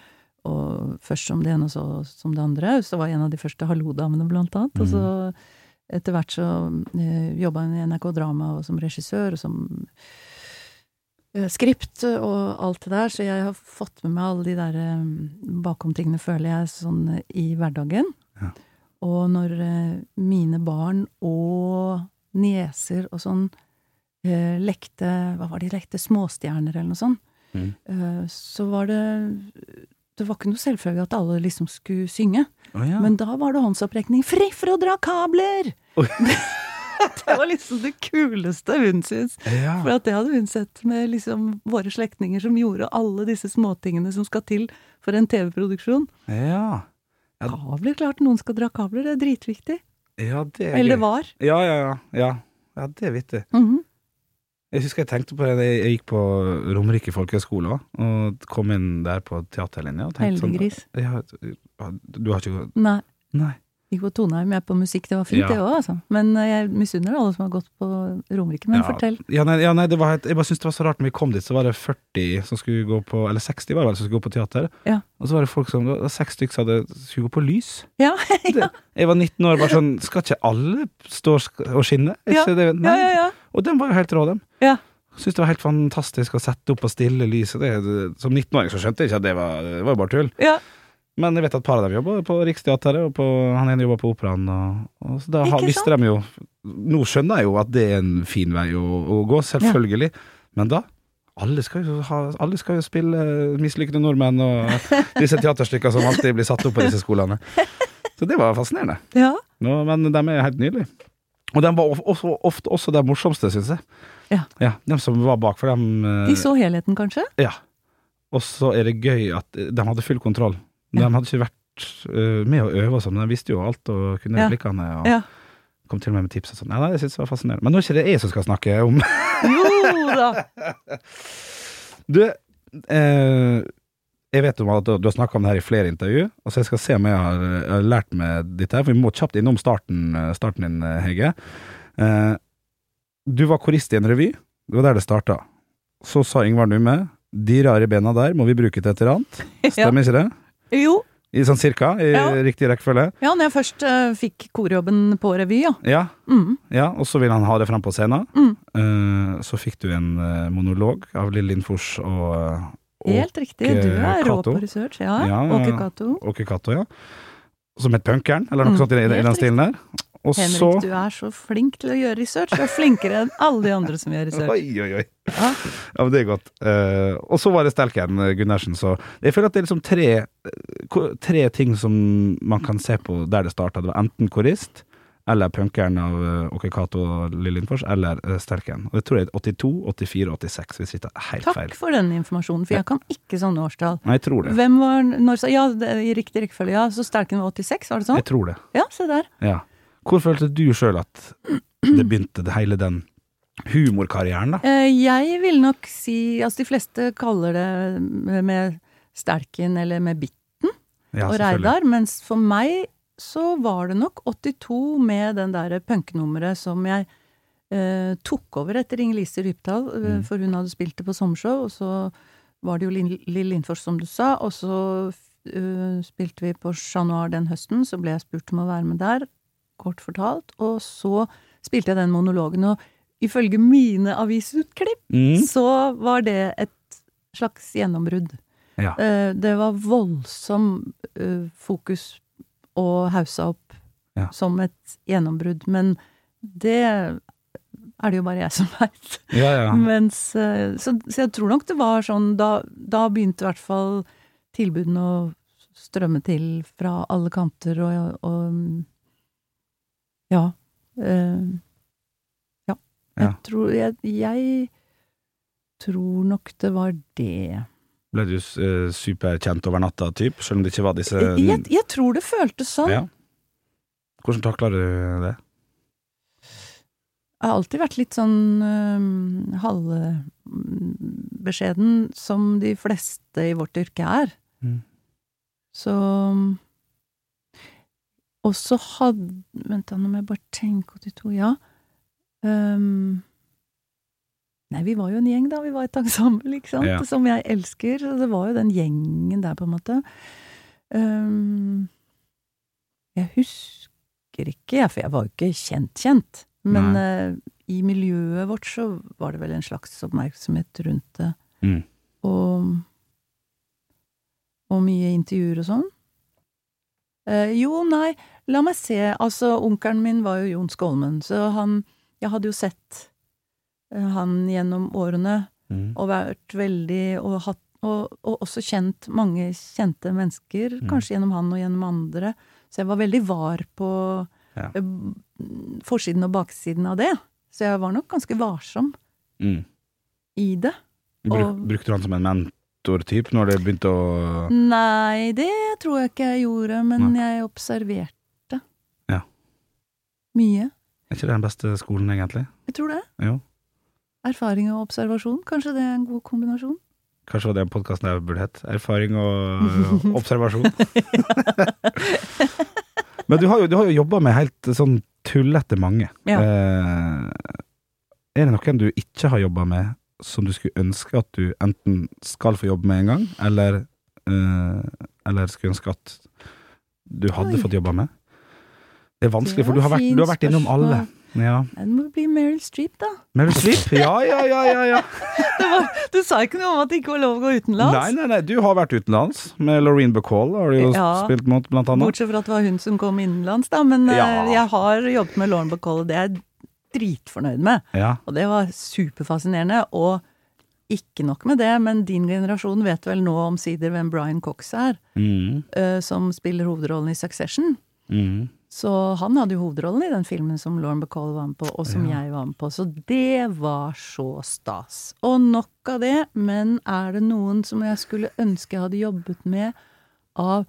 og først som det ene, og så som det andre. Så var jeg en av de første Hallo-damene, blant annet. Og så etter hvert så eh, jobba hun i NRK Drama og som regissør og som eh, skript og alt det der, så jeg har fått med meg alle de der eh, bakomtingene, føler jeg, sånn i hverdagen. Ja. Og når eh, mine barn og nieser og sånn lekte Hva var det de lekte? Småstjerner eller noe sånt. Mm. Eh, så var det Det var ikke noe selvfølge at alle liksom skulle synge. Oh, ja. Men da var det håndsopprekning. Fri for å dra kabler! Oh. det var liksom det kuleste hun syntes. ja. For at det hadde hun sett med liksom våre slektninger som gjorde alle disse småtingene som skal til for en TV-produksjon. ja. Ja. Kabler, klart noen skal dra kabler, det er dritviktig. Ja, det er Eller det var. Ja, ja, ja. ja. Det er vittig. Mhm. Jeg husker jeg tenkte på det jeg gikk på Romerike folkehøgskole og kom inn der på teaterlinja. og tenkte sånn, Ja, du har ikke gått Nei. Nei. På Toneheim, er på musikk, det var fint Ja. det òg, altså. Men eh, jeg misunner alle som har gått på Romerike. Men Ja. fortell. Ja, nei, ja, nei det var helt, jeg bare syntes det var så rart når vi kom dit, så var det 40 som skulle gå på Eller 60 var det vel som skulle gå på teater. Ja. Og så var det folk som det var seks stykker som hadde, skulle gå på lys. Ja, Det, jeg var 19 år, bare sånn Skal ikke alle stå og skinne? Ja. det, ja, ja. ja. Og den var jo helt rå, dem. Ja. Syns det var helt fantastisk å sette opp og stille lyset. Det, det, som 19-åring så skjønte jeg ikke at det var, det var bare tull. ja. Men jeg vet at et par av dem jobber på Riksteatret, og på, han ene jobber på Operaen. Og, og så da har, visste de jo Nå skjønner jeg jo at det er en fin vei å, å gå, selvfølgelig. Men da alle skal, jo ha, alle skal jo spille mislykkede nordmenn og disse teaterstykkene som alltid blir satt opp på disse skolene. Så det var fascinerende. ja. Nå, men de er helt nydelige. Og de var også, ofte også de morsomste, syns jeg. Ja. De som var bak, for dem eh, De så helheten, kanskje? Ja. Og så er det gøy at de hadde full kontroll. De Ja. hadde ikke vært uh, med å øve og sånn, men de visste jo alt og kunne Ja. replikkene. Og Ja. kom til og med med tips og sånn. Nei, nei, jeg synes det var fascinerende. Men nå er ikke det jeg som skal snakke om Jo da! Du, eh, jeg vet om at du, har snakka om det her i flere intervju, og så jeg skal se om jeg har, jeg har lært meg dette her, for vi må kjapt innom starten, starten din, Hege. Eh, du var korist i en revy, det var der det starta. Så sa Ingvar Numme de rare bena der må vi bruke til et eller annet. Stemmer ikke det? Jo. I sånn cirka, i Ja. riktig rekkefølge? Ja, når jeg først uh, fikk korjobben på revy, ja. Ja, Mm. ja, og så vil han ha det frem på scenen. Mm. Uh, så fikk du en uh, monolog av Lill Lindfors og, og Helt riktig. Du er rå på research. Ja. Ja, ja. Åke Cato. Åke Cato, ja. Som het Punkeren, eller noe Mm, sånt i, i den stilen der. Og Henrik, så du er så flink til å gjøre research. Du er flinkere enn alle de andre som gjør research. Oi, oi, oi. Ja. Ja, men det er godt. Uh, og så var det Stelken eh, Gundersen, så jeg føler at det er liksom tre, eh, tre ting som man kan se på der det starta. Det var enten korist, eller punkeren av uh, Åke Cato og Lindfors, eller uh, Stelken. Og det tror jeg er 82, 84, 86, hvis jeg tar helt feil. Takk for den informasjonen, for jeg kan ikke sånne årstall. Nei, jeg tror det. Hvem var når Ja, det, i riktig rekkefølge, ja. Så Stelken var 86, var det sånn? Jeg tror det. Ja, se der. Ja. Hvor følte du sjøl at det begynte, det hele den humorkarrieren, da? Eh, Jeg vil nok si Altså, de fleste kaller det med- Stelken eller med Bitten Ja, og. Reidar, mens for meg så var det nok 82 med den derre punkenummeret som jeg eh, tok over etter Inger-Lise Rypdal, eh, Mm. for hun hadde spilt det på sommershow, og så var det jo Lill Lindfors, som du sa, og så uh, spilte vi på Chat Noir den høsten, så ble jeg spurt om å være med der, kort fortalt, og så spilte jeg den monologen, og ifølge mine avisutklipp Mm. så var det et slags gjennombrudd. Ja. Eh, Det var voldsom eh, fokus og haussa opp Ja. som et gjennombrudd, men det er det jo bare jeg som veit. Ja, ja. Mens eh, så, så jeg tror nok det var sånn Da, da begynte i hvert fall tilbudene å strømme til fra alle kanter, og, og Ja. Uh, ja. Jeg Ja. tror jeg, jeg tror nok det var det. Ble du uh, superkjent over natta, typ, selv om det ikke var disse Jeg, jeg tror det føltes sånn. Ja. Hvordan takla du det? Jeg har alltid vært litt sånn uh, halvbeskjeden, som de fleste i vårt yrke er. Mm. Så Og så hadde Vent, da, nå må jeg bare tenke 82, ja. Um, nei, vi var jo en gjeng, da. Vi var et ensemble, ikke sant, Ja. som jeg elsker. Så det var jo den gjengen der, på en måte. Um, jeg husker ikke, for jeg var jo ikke kjent-kjent. Men uh, i miljøet vårt så var det vel en slags oppmerksomhet rundt det. Mm. Og, og mye intervjuer og sånn. Eh, jo, nei, la meg se. Altså, onkelen min var jo Jon Skålmen, så han Jeg hadde jo sett eh, han gjennom årene. Mm. Og vært veldig og, hatt, og, og også kjent mange kjente mennesker, Mm. kanskje gjennom han og gjennom andre. Så jeg var veldig var på Ja. eh, forsiden og baksiden av det. Så jeg var nok ganske varsom Mm. i det. Bruk, Og- brukte du han som en mentortype når det begynte å Nei, det tror jeg ikke jeg gjorde, men jeg observerte. Ja. Mye. Er ikke det den beste skolen, egentlig? Jeg tror det. Jo. Erfaring og observasjon. Kanskje det er en god kombinasjon? Kanskje var det podkasten der burde hett. Erfaring og observasjon. Men du har jo, du har jo jobba med helt sånn tullete mange. Ja. Eh, er det noen du ikke har jobba med, som du skulle ønske at du enten skal få jobbe med en gang, eller, eh, eller skulle ønske at du hadde Oi. fått jobba med? Det er vanskelig, Det for du har vært, du har vært innom alle. Ja. Det må bli Meryl Streep, da. Meryl Streep? Ja, ja, ja, ja, ja. Du sa ikke noe om at det ikke var lov å gå utenlands. Nei, nei, nei, du har vært utenlands. Med Laureen Bacall har du jo Ja. spilt mot, blant annet. Bortsett fra at det var hun som kom innenlands, da. Men eh, Ja. jeg har jobbet med Lauren Bacall, og det er dritfornøyd med. Ja. Og det var superfascinerende. Og ikke nok med det, men din generasjon vet vel nå omsider hvem Brian Cox er, Mm, eh, som spiller hovedrollen i Succession. mm. Så han hadde jo hovedrollen i den filmen som Lauren Bacall var med på, og som Ja. jeg var med på. Så det var så stas. Og nok av det, men er det noen som jeg skulle ønske jeg hadde jobbet med av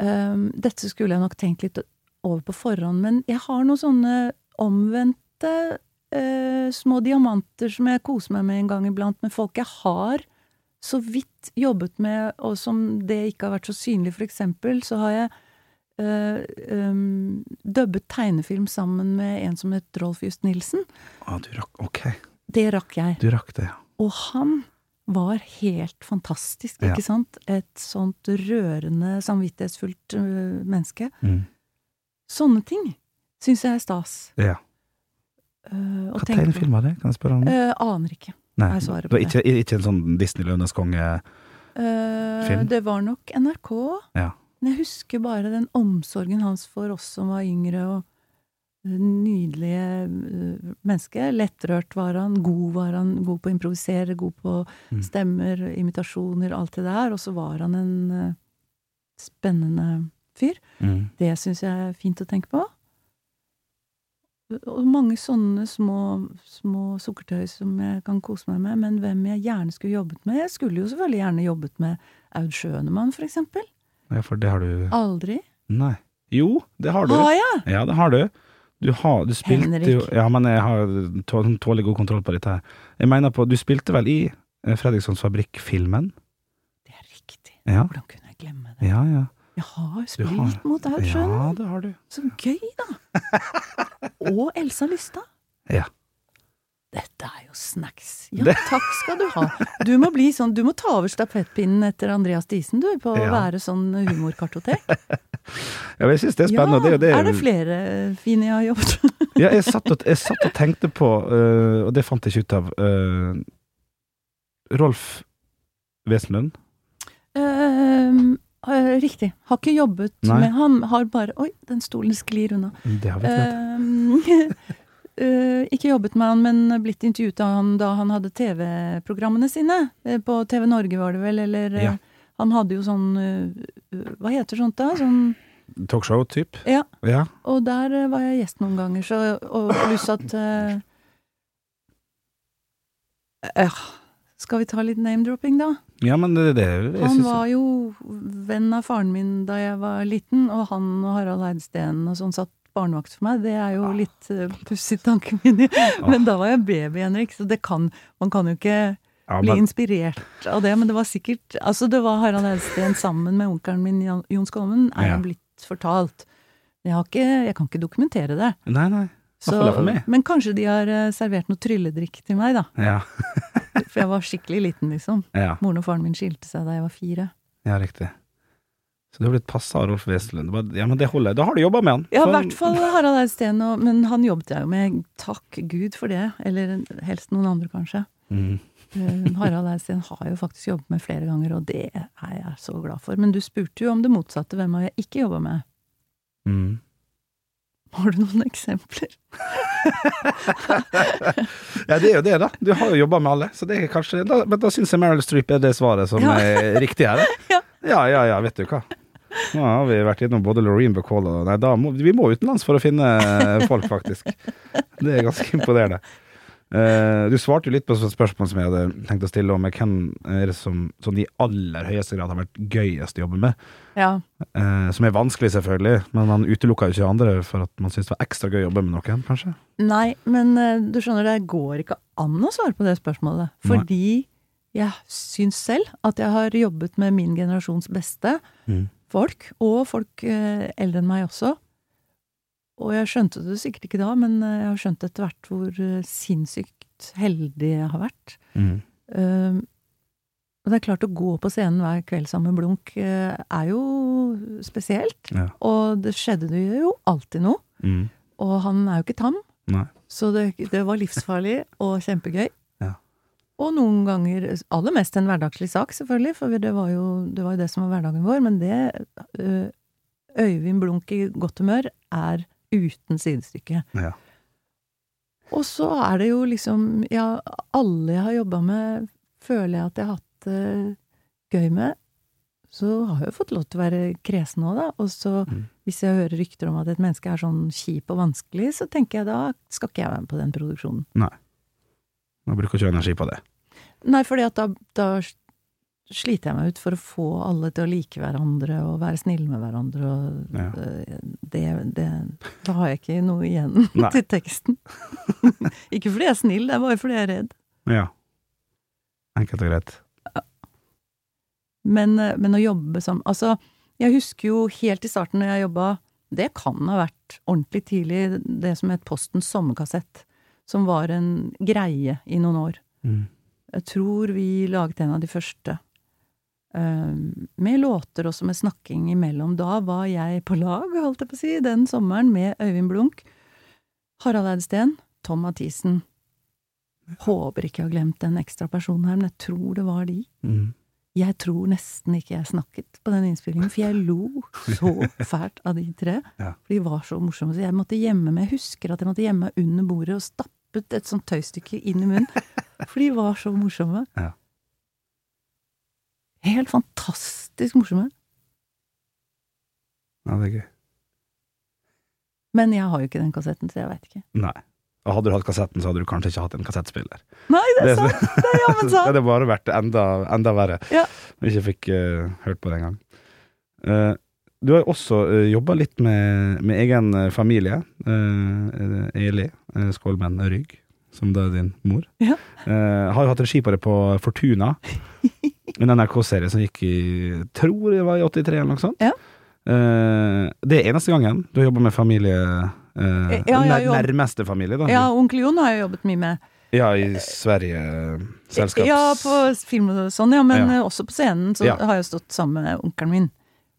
um, Dette skulle jeg nok tenkt litt over på forhånd, men jeg har noen sånne omvendte eh, små diamanter som jeg koser meg med en gang iblant, med folk jeg har så vidt jobbet med, og som det ikke har vært så synlig. For eksempel så har jeg uh, um, dubbet tegnefilm sammen med en som het Rolf Just Nilsen. Ah, du rakk Ok, Det rakk jeg. du rakk det, ja. Og han var helt fantastisk, Ja. ikke sant? Et sånt rørende, samvittighetsfullt uh, menneske. Mm. Sånne ting syns jeg er stas. ja. Uh, Hva tegnefilm var det? Kan jeg spørre om? Uh, aner ikke. Nei, er svaret det på var ikke, ikke en sånn Disney Løvenes konge Uh, det var nok NRK. Ja. Men jeg husker bare den omsorgen hans for oss som var yngre, og nydelige uh, menneske. Lettrørt var han, god var han, god på å improvisere, god på Mm. stemmer, imitasjoner, alt det der. Og så var han en uh, spennende fyr. mm. Det syns jeg er fint å tenke på. Og mange sånne små, små sukkertøy som jeg kan kose meg med, men hvem jeg gjerne skulle jobbet med Jeg skulle jo selvfølgelig gjerne jobbet med Aud Schønemann, for eksempel. Ja, for det har du Aldri. Nei. Jo, det har du. Har jeg? Ja, det har du. Du, har, du spilte Henrik. jo Ja, men jeg har tå- tålelig god kontroll på dette her. Jeg mener på Du spilte vel i eh, Fredrikssons Fabrikk-filmen? Det er riktig. Ja. Hvordan kunne jeg glemme det? Ja, ja. Jeg har spilt har- mot Aud Ja, det har du. Så gøy, da! Og Elsa Lystad. Ja. Dette er jo snacks. Ja, takk skal du ha. Du må bli sånn, du må ta over stafettpinnen etter Andreas Diesen, du, på å være sånn humorkartotek. Ja, jeg syns det er spennende. Ja, det, er er det det, flere fine jeg har jobbet ja, jeg, satt og, jeg satt og tenkte på, uh, og det fant jeg ikke ut av uh, Rolf Wesenlund. Eh, riktig. Har ikke jobbet Nei. med Han har bare Oi, den stolen sklir unna. Det har vi eh, ikke jobbet med han, men blitt intervjuet av han da han hadde TV-programmene sine. Eh, På TV Norge var det vel, eller eh, Ja. Han hadde jo sånn eh, Hva heter sånt da? Sånn Talkshow-typ. Ja. Ja. Og der eh, var jeg gjest noen ganger, så Og pluss at eh, eh, Skal vi ta litt name-dropping, da? Ja, men det, det jeg Han synes- var jo venn av faren min da jeg var liten, og han og Harald Eidsten og sånn satt barnevakt for meg. Det er jo litt uh, pussig tanken min. Men da var jeg baby, Henrik, så det kan Man kan jo ikke ja, bli men, inspirert av det, men det var sikkert Altså, det var Harald Eidsten sammen med onkelen min Jon Skolmen, er Ja. blitt fortalt. Jeg, har ikke, jeg kan ikke dokumentere det. Nei, nei. Så, men kanskje de har eh, servert noe trylledrikk til meg, da. Ja. For jeg var skikkelig liten, liksom. Ja, Moren og faren min skilte seg da jeg var fire. ja riktig. Så du har blitt passa av Rolf Wesenlund. Ja, men det holder. Da har du jobba med han. Ja, i hvert fall Harald Eidsten, men han jobbet jeg jo med. Takk Gud for det. Eller helst noen andre, kanskje. Mm. Eh, Harald Eidsten har jeg jo faktisk jobbet med flere ganger, og det er jeg så glad for. Men du spurte jo om det motsatte. Hvem har jeg ikke jobba med? Mm. Har du noen eksempler? Ja, det er jo det, da. Du har jo jobba med alle, så det er kanskje da, Men da syns jeg Meryl Streep er det svaret som er riktig her. Ja. ja, ja, ja, vet du hva. Nå har vi vært innom både Loreen Bacall og Nei, må, vi må utenlands for å finne folk, faktisk. Det er ganske imponerende. Eh, du svarte jo litt på et spørsmål som jeg hadde tenkt å stille om hvem er det som som de aller høyeste grad har vært gøyest å jobbe med. Ja. Uh, som er vanskelig, selvfølgelig, men man utelukka jo ikke andre for at man syntes det var ekstra gøy å jobbe med noen, kanskje. Nei, men uh, du skjønner, det går ikke an å svare på det spørsmålet. Nei. Fordi jeg syns selv at jeg har jobbet med min generasjons beste Mm. folk, og folk eldre enn meg også. Og jeg skjønte det sikkert ikke da, men eh, jeg har skjønt etter hvert hvor eh, sinnssykt heldig jeg har vært. Mm. Uh, og det er klart å gå på scenen hver kveld sammen med Blunk uh, er jo spesielt. Ja. Og det skjedde det jo alltid noe. Mm. Og han er jo ikke tam. Nei. Så det, det var livsfarlig og kjempegøy. Ja. Og noen ganger aller mest en hverdagslig sak, selvfølgelig, for det var jo det, var jo det som var hverdagen vår. Men det uh, Øyvind Blunk i godt humør er uten sidestykke. Ja. Og så er det jo liksom Ja, alle jeg har jobba med, føler jeg at jeg har hatt det gøy med. Så har jeg jo fått lov til å være kresen òg, da. Og så, Mm. hvis jeg hører rykter om at et menneske er sånn kjip og vanskelig, så tenker jeg da skal ikke jeg være med på den produksjonen. Nei. Man bruker ikke energi på det. Nei, at da, da sliter jeg meg ut for å få alle til å like hverandre og være snille med hverandre, og Ja. eh, det, det Da har jeg ikke noe igjen til teksten. ikke fordi jeg er snill, det er bare fordi jeg er redd. Ja. Enkelt og greit. Men, eh, men å jobbe som Altså, jeg husker jo helt i starten når jeg jobba Det kan ha vært ordentlig tidlig, det som het Postens sommerkassett. Som var en greie i noen år. Mm. Jeg tror vi laget en av de første. Eh, med låter også med snakking imellom. Da var jeg på lag, holdt jeg på å si, den sommeren med Øyvind Blunk, Harald Eidsten, Tom Mathisen. Håper ikke jeg har glemt en ekstra person her, men jeg tror det var de. Mm. Jeg tror nesten ikke jeg snakket på den innspillingen, for jeg lo så fælt av de tre. Ja. For de var så morsomme. Så jeg måtte gjemme meg. Jeg husker at jeg måtte gjemme meg under bordet og stappet et sånt tøystykke inn i munnen. For de var så morsomme. Ja. Helt fantastisk morsomme. Ja, det er gøy. Men jeg har jo ikke den kassetten, så jeg veit ikke. Nei. Og hadde du hatt kassetten, så hadde du kanskje ikke hatt en kassettspiller. Nei, det Det- er sant! Det er jammen Det hadde bare vært enda, enda verre. Ja. jeg ikke fikk uh, hørt på det engang. Uh, du har jo også uh, jobba litt med, med egen eh, familie. Uh, Eli uh, Skålmenn Rygg, som da er din mor. Ja. Uh, har jo hatt regi på det på Fortuna. En NRK-serie som gikk i Tror det var i 83 eller noe sånt. Ja. Uh, det er eneste gangen du har jobba med familie uh, Ja, ja, nær, nærmeste familie, da. Ja, onkel Jon har jeg jobbet mye med. Ja, i Sverige eh, selskaps... Ja, på film og sånn, ja. Men Ja. eh, også på scenen så Ja. har jeg stått sammen med onkelen min.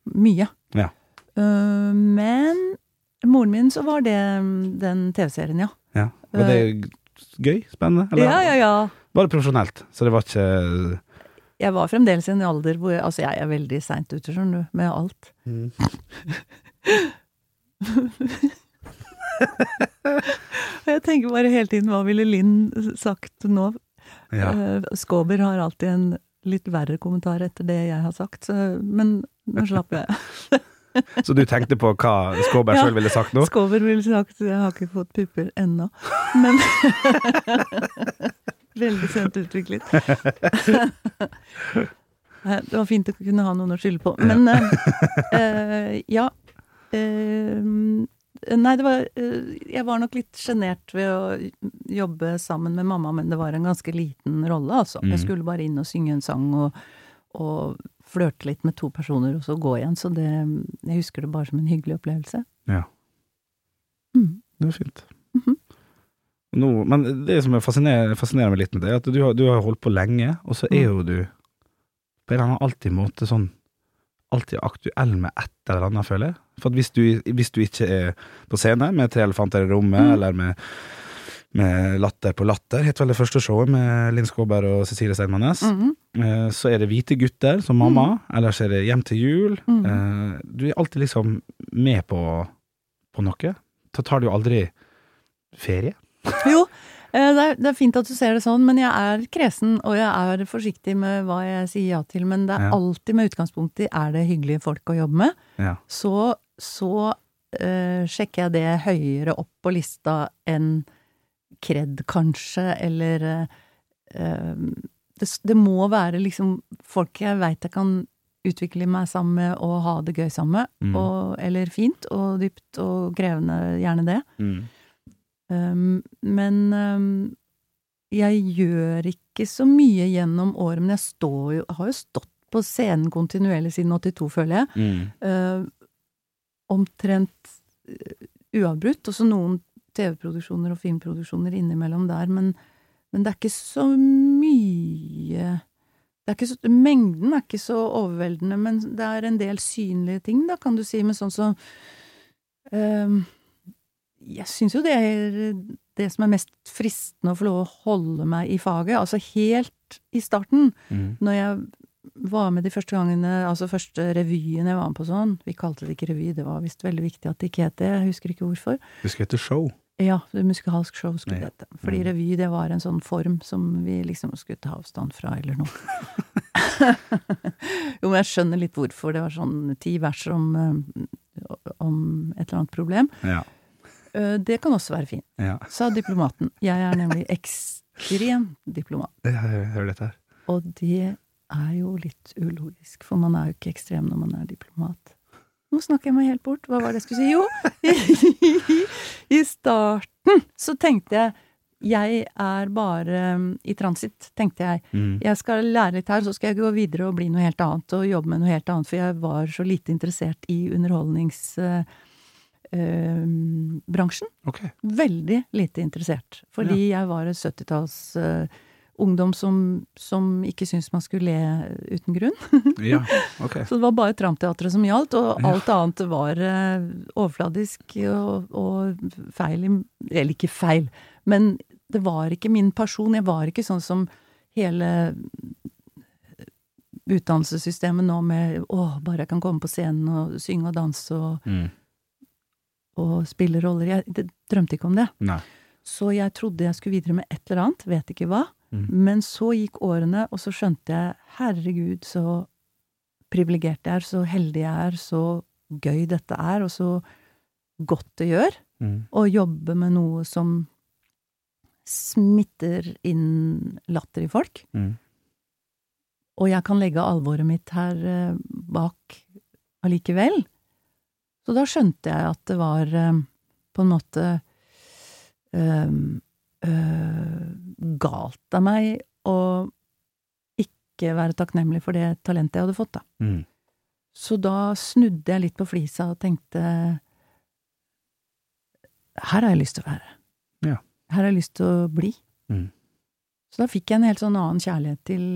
Mye. Ja. Uh, men moren min så var det mm, den TV-serien, ja. Ja. Var det gøy? Spennende? Eller? Ja, ja, ja. Bare profesjonelt, så det var ikke Jeg var fremdeles i en alder hvor jeg, Altså, jeg er veldig seint ute, skjønner du, med alt. Jeg tenker bare hele tiden hva ville Linn sagt nå? Ja. Eh, Skåber har alltid en litt verre kommentar etter det jeg har sagt, så, men nå slapp jeg. Så du tenkte på hva Skåber Ja. sjøl ville sagt nå? Skåber ville sagt 'jeg har ikke fått pupper ennå', men Veldig sent utviklet. Det var fint å kunne ha noen å skylde på. Men eh, eh, ja. Eh, nei, det var eh, Jeg var nok litt sjenert ved å jobbe sammen med mamma, men det var en ganske liten rolle, altså. Jeg skulle bare inn og synge en sang og, og flørte litt med to personer, og så gå igjen. Så det Jeg husker det bare som en hyggelig opplevelse. Ja. Mm. Det er fint. Nå, men det som er fascinerer, fascinerer meg litt med det, er at du har, du har holdt på lenge, og så er Mm. jo du på en eller annen alltid måte sånn Alltid aktuell med et eller annet, føler jeg. For hvis du, hvis du ikke er på scene med Tre elefanter i rommet, Mm. eller med, med Latter på latter, het vel det første showet med Linn Skåber og Cecilie Steinmannes, Mhm. eh, så er det Hvite gutter som mamma, ellers er det Hjem til jul. Mm. Eh, Du er alltid liksom med på, på noe. da tar du jo aldri ferie. Jo, eh, det er, det er fint at du ser det sånn, men jeg er kresen, og jeg er forsiktig med hva jeg sier ja til. Men det er Ja. alltid med utgangspunkt i er det hyggelige folk å jobbe med. Ja. Så, så øh, sjekker jeg det høyere opp på lista enn kred, kanskje, eller eh, det, det må være liksom folk jeg veit jeg kan utvikle meg sammen med og ha det gøy sammen med. Mm. Og, eller fint og dypt og krevende, gjerne det. Mm. Um, men um, jeg gjør ikke så mye gjennom året, men jeg står jo, har jo stått på scenen kontinuerlig siden 82, føler jeg. Mm. Uh, omtrent uh, uavbrutt. Også noen TV-produksjoner og filmproduksjoner innimellom der, men, men det er ikke så mye det er ikke så, Mengden er ikke så overveldende, men det er en del synlige ting, da, kan du si, med sånn som um, Jeg syns jo det er det som er mest fristende å få lov å holde meg i faget. Altså helt i starten, Mm. når jeg var med de første gangene, altså første revyen jeg var med på sånn Vi kalte det ikke revy, det var visst veldig viktig at det ikke het det, jeg husker ikke hvorfor. Du skulle hete show. Ja, det musikalsk show skulle det hete. Fordi Mm. revy, det var en sånn form som vi liksom skulle ta avstand fra, eller noe. jo, men jeg skjønner litt hvorfor. Det var sånn ti vers om, eh, om et eller annet problem. Ja. Eh, Det kan også være fint, ja. sa diplomaten. Jeg er nemlig ekstrem diplomat. Jeg hører dette her. Og det er jo litt ulogisk, for man er jo ikke ekstrem når man er diplomat. Nå snakker jeg meg helt bort. Hva var det jeg skulle si? Jo, i, starten så tenkte jeg jeg er bare um, i transitt, tenkte jeg. Mm. Jeg skal lære litt her, så skal jeg gå videre og bli noe helt annet, og jobbe med noe helt annet, for jeg var så lite interessert i underholdningsbransjen. Okay. Veldig lite interessert. Fordi jeg var en 70-talls eh, ungdom som, som ikke syntes man skulle le uten grunn. Ja, okay. Så det var bare Tramteatret som gjaldt, og Ja. alt annet var eh, overfladisk og, og feil Eller ikke feil, men det var ikke min person. Jeg var ikke sånn som hele utdannelsessystemet nå med å, bare jeg kan komme på scenen og synge og danse og, Mm. Og spille roller. Jeg det, drømte ikke om det. Nei. Så jeg trodde jeg skulle videre med et eller annet, vet ikke hva. Mm. Men så gikk årene, og så skjønte jeg, herregud, så privilegert jeg er, så heldig jeg er, så gøy dette er, og så godt det gjør Mm. å jobbe med noe som smitter inn latter i folk. Mm. Og jeg kan legge alvoret mitt her eh, bak allikevel. Så da skjønte jeg at det var eh, på en måte øh, øh, galt av meg å ikke være takknemlig for det talentet jeg hadde fått, da. Mm. Så da snudde jeg litt på flisa og tenkte her har jeg lyst til å være. Ja. Her har jeg lyst til å bli. Mm. Så da fikk jeg en helt sånn annen kjærlighet til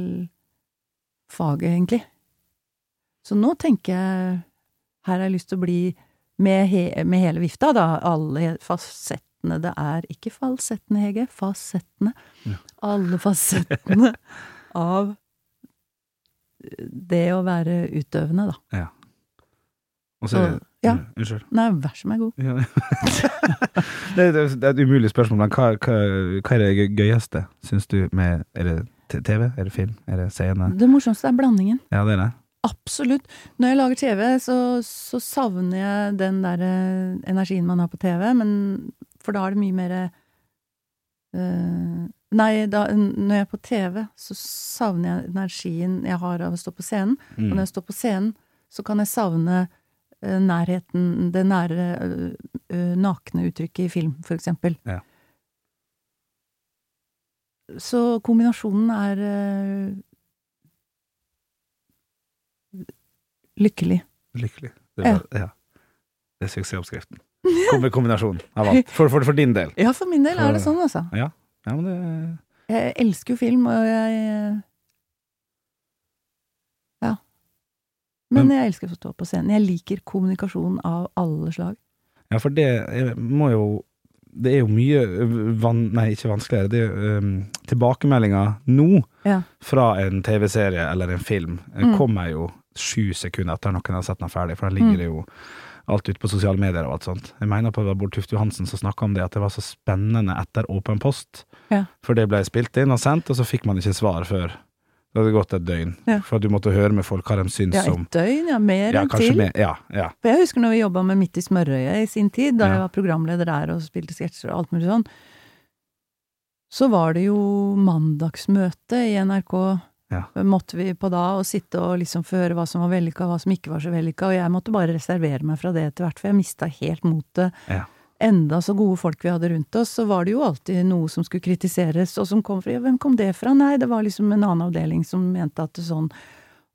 faget, egentlig. Så nå tenker jeg her har jeg lyst til å bli med, he med hele vifta, da. Alle fasettene. Det er ikke falsettene, Hege. Fasettene. Ja. Alle fasettene av det å være utøvende, da. Ja. Og så Og- ja. Unnskyld. Nei, vær så er god. Ja. det, er, det er et umulig spørsmål, men hva, hva, hva er det gøyeste, syns du, med Er det TV? Er det film? Er det scene? Det morsomste er blandingen. Ja, det er det. Absolutt. Når jeg lager TV, så, så savner jeg den der eh, energien man har på TV, men for da er det mye mer øh, Nei, da, når jeg er på TV, så savner jeg energien jeg har av å stå på scenen. Og Mm. når jeg står på scenen, så kan jeg savne øh, nærheten, det nære, eh, nakne uttrykket i film, for eksempel. Ja. Så kombinasjonen er eh, lykkelig. Lykkelig. Det Ja. er, bare- ja. Det er suksessoppskriften. Kom- Kombinasjon av alt. For, for, for din del. Ja, for min del er det sånn, altså. Ja, ja men det Jeg elsker jo film, og jeg Ja. Men jeg elsker å stå på scenen. Jeg liker kommunikasjon av alle slag. Ja, for det må jo Det er jo mye van, Nei, ikke vanskeligere. Det er um, Tilbakemeldinger nå Ja. fra en TV-serie eller en film eh, Mm. kommer jo sju sekunder etter noen har sett den ferdig, for da ligger Mm. det jo alt ut på sosiale medier og alt sånt. Jeg mener på det var Bård Tufte Johansen som snakka om det, at det var så spennende etter Åpen post. Ja. For det ble spilt inn og sendt, og så fikk man ikke svar før det hadde gått et døgn. Ja. For du måtte høre med folk hva de syns Ja, om et døgn, ja. Mer Ja, enn til. mer. Ja, ja. For jeg husker når vi jobba med Midt i smørøyet i sin tid, da Ja. jeg var programleder der og spilte sketsjer og alt mulig sånn, så var det jo mandagsmøte i NRK. Ja. Måtte vi på da og sitte og liksom føre hva som var vellykka, hva som ikke var så vellykka, og jeg måtte bare reservere meg fra det etter hvert, for jeg mista helt motet. Ja. Enda så gode folk vi hadde rundt oss, så var det jo alltid noe som skulle kritiseres, og som kom fra ja, Hvem kom det fra? Nei, det var liksom en annen avdeling som mente at det sånn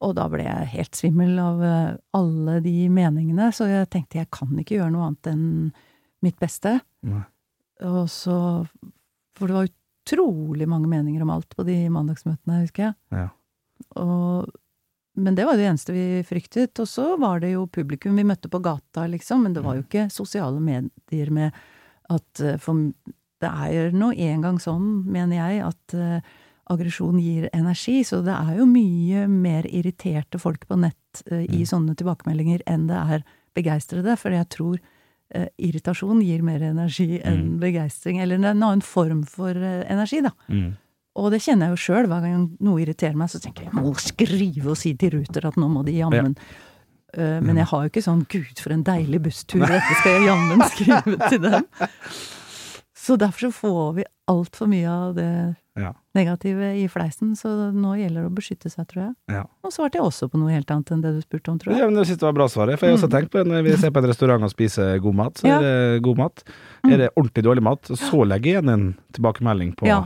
og da ble jeg helt svimmel av eh, alle de meningene, så jeg tenkte jeg kan ikke gjøre noe annet enn mitt beste. Nei. Og så For det var utrolig mange meninger om alt på de mandagsmøtene, husker jeg. Ja. Og, men det var det eneste vi fryktet. Og så var det jo publikum vi møtte på gata, liksom. Men det var jo ikke sosiale medier med at eh, For det er nå engang sånn, mener jeg, at eh, aggresjon gir energi. Så det er jo mye mer irriterte folk på nett uh, i Mm. sånne tilbakemeldinger enn det er begeistrede. For jeg tror eh, irritasjon gir mer energi enn Mm. begeistring. Eller en annen form for eh, energi, da. Mm. Og det kjenner jeg jo sjøl. Hver gang noe irriterer meg, så tenker jeg jeg må skrive og si til Ruter at nå må de jammen Eh, Men jeg har jo ikke sånn 'gud, for en deilig busstur', dette skal jeg jammen skrive til dem. Så derfor så får vi altfor mye av det Ja. negative i fleisen, så nå gjelder det å beskytte seg, tror jeg. Ja. Nå svarte jeg også på noe helt annet enn det du spurte om, tror jeg. Ja, men jeg siste det var bra svaret, for jeg har også tenkt på det når vi ser på en restaurant og spiser god mat, så Mm. Ja. er det god mat. Er det ordentlig dårlig mat, så legger jeg igjen en tilbakemelding på Ja.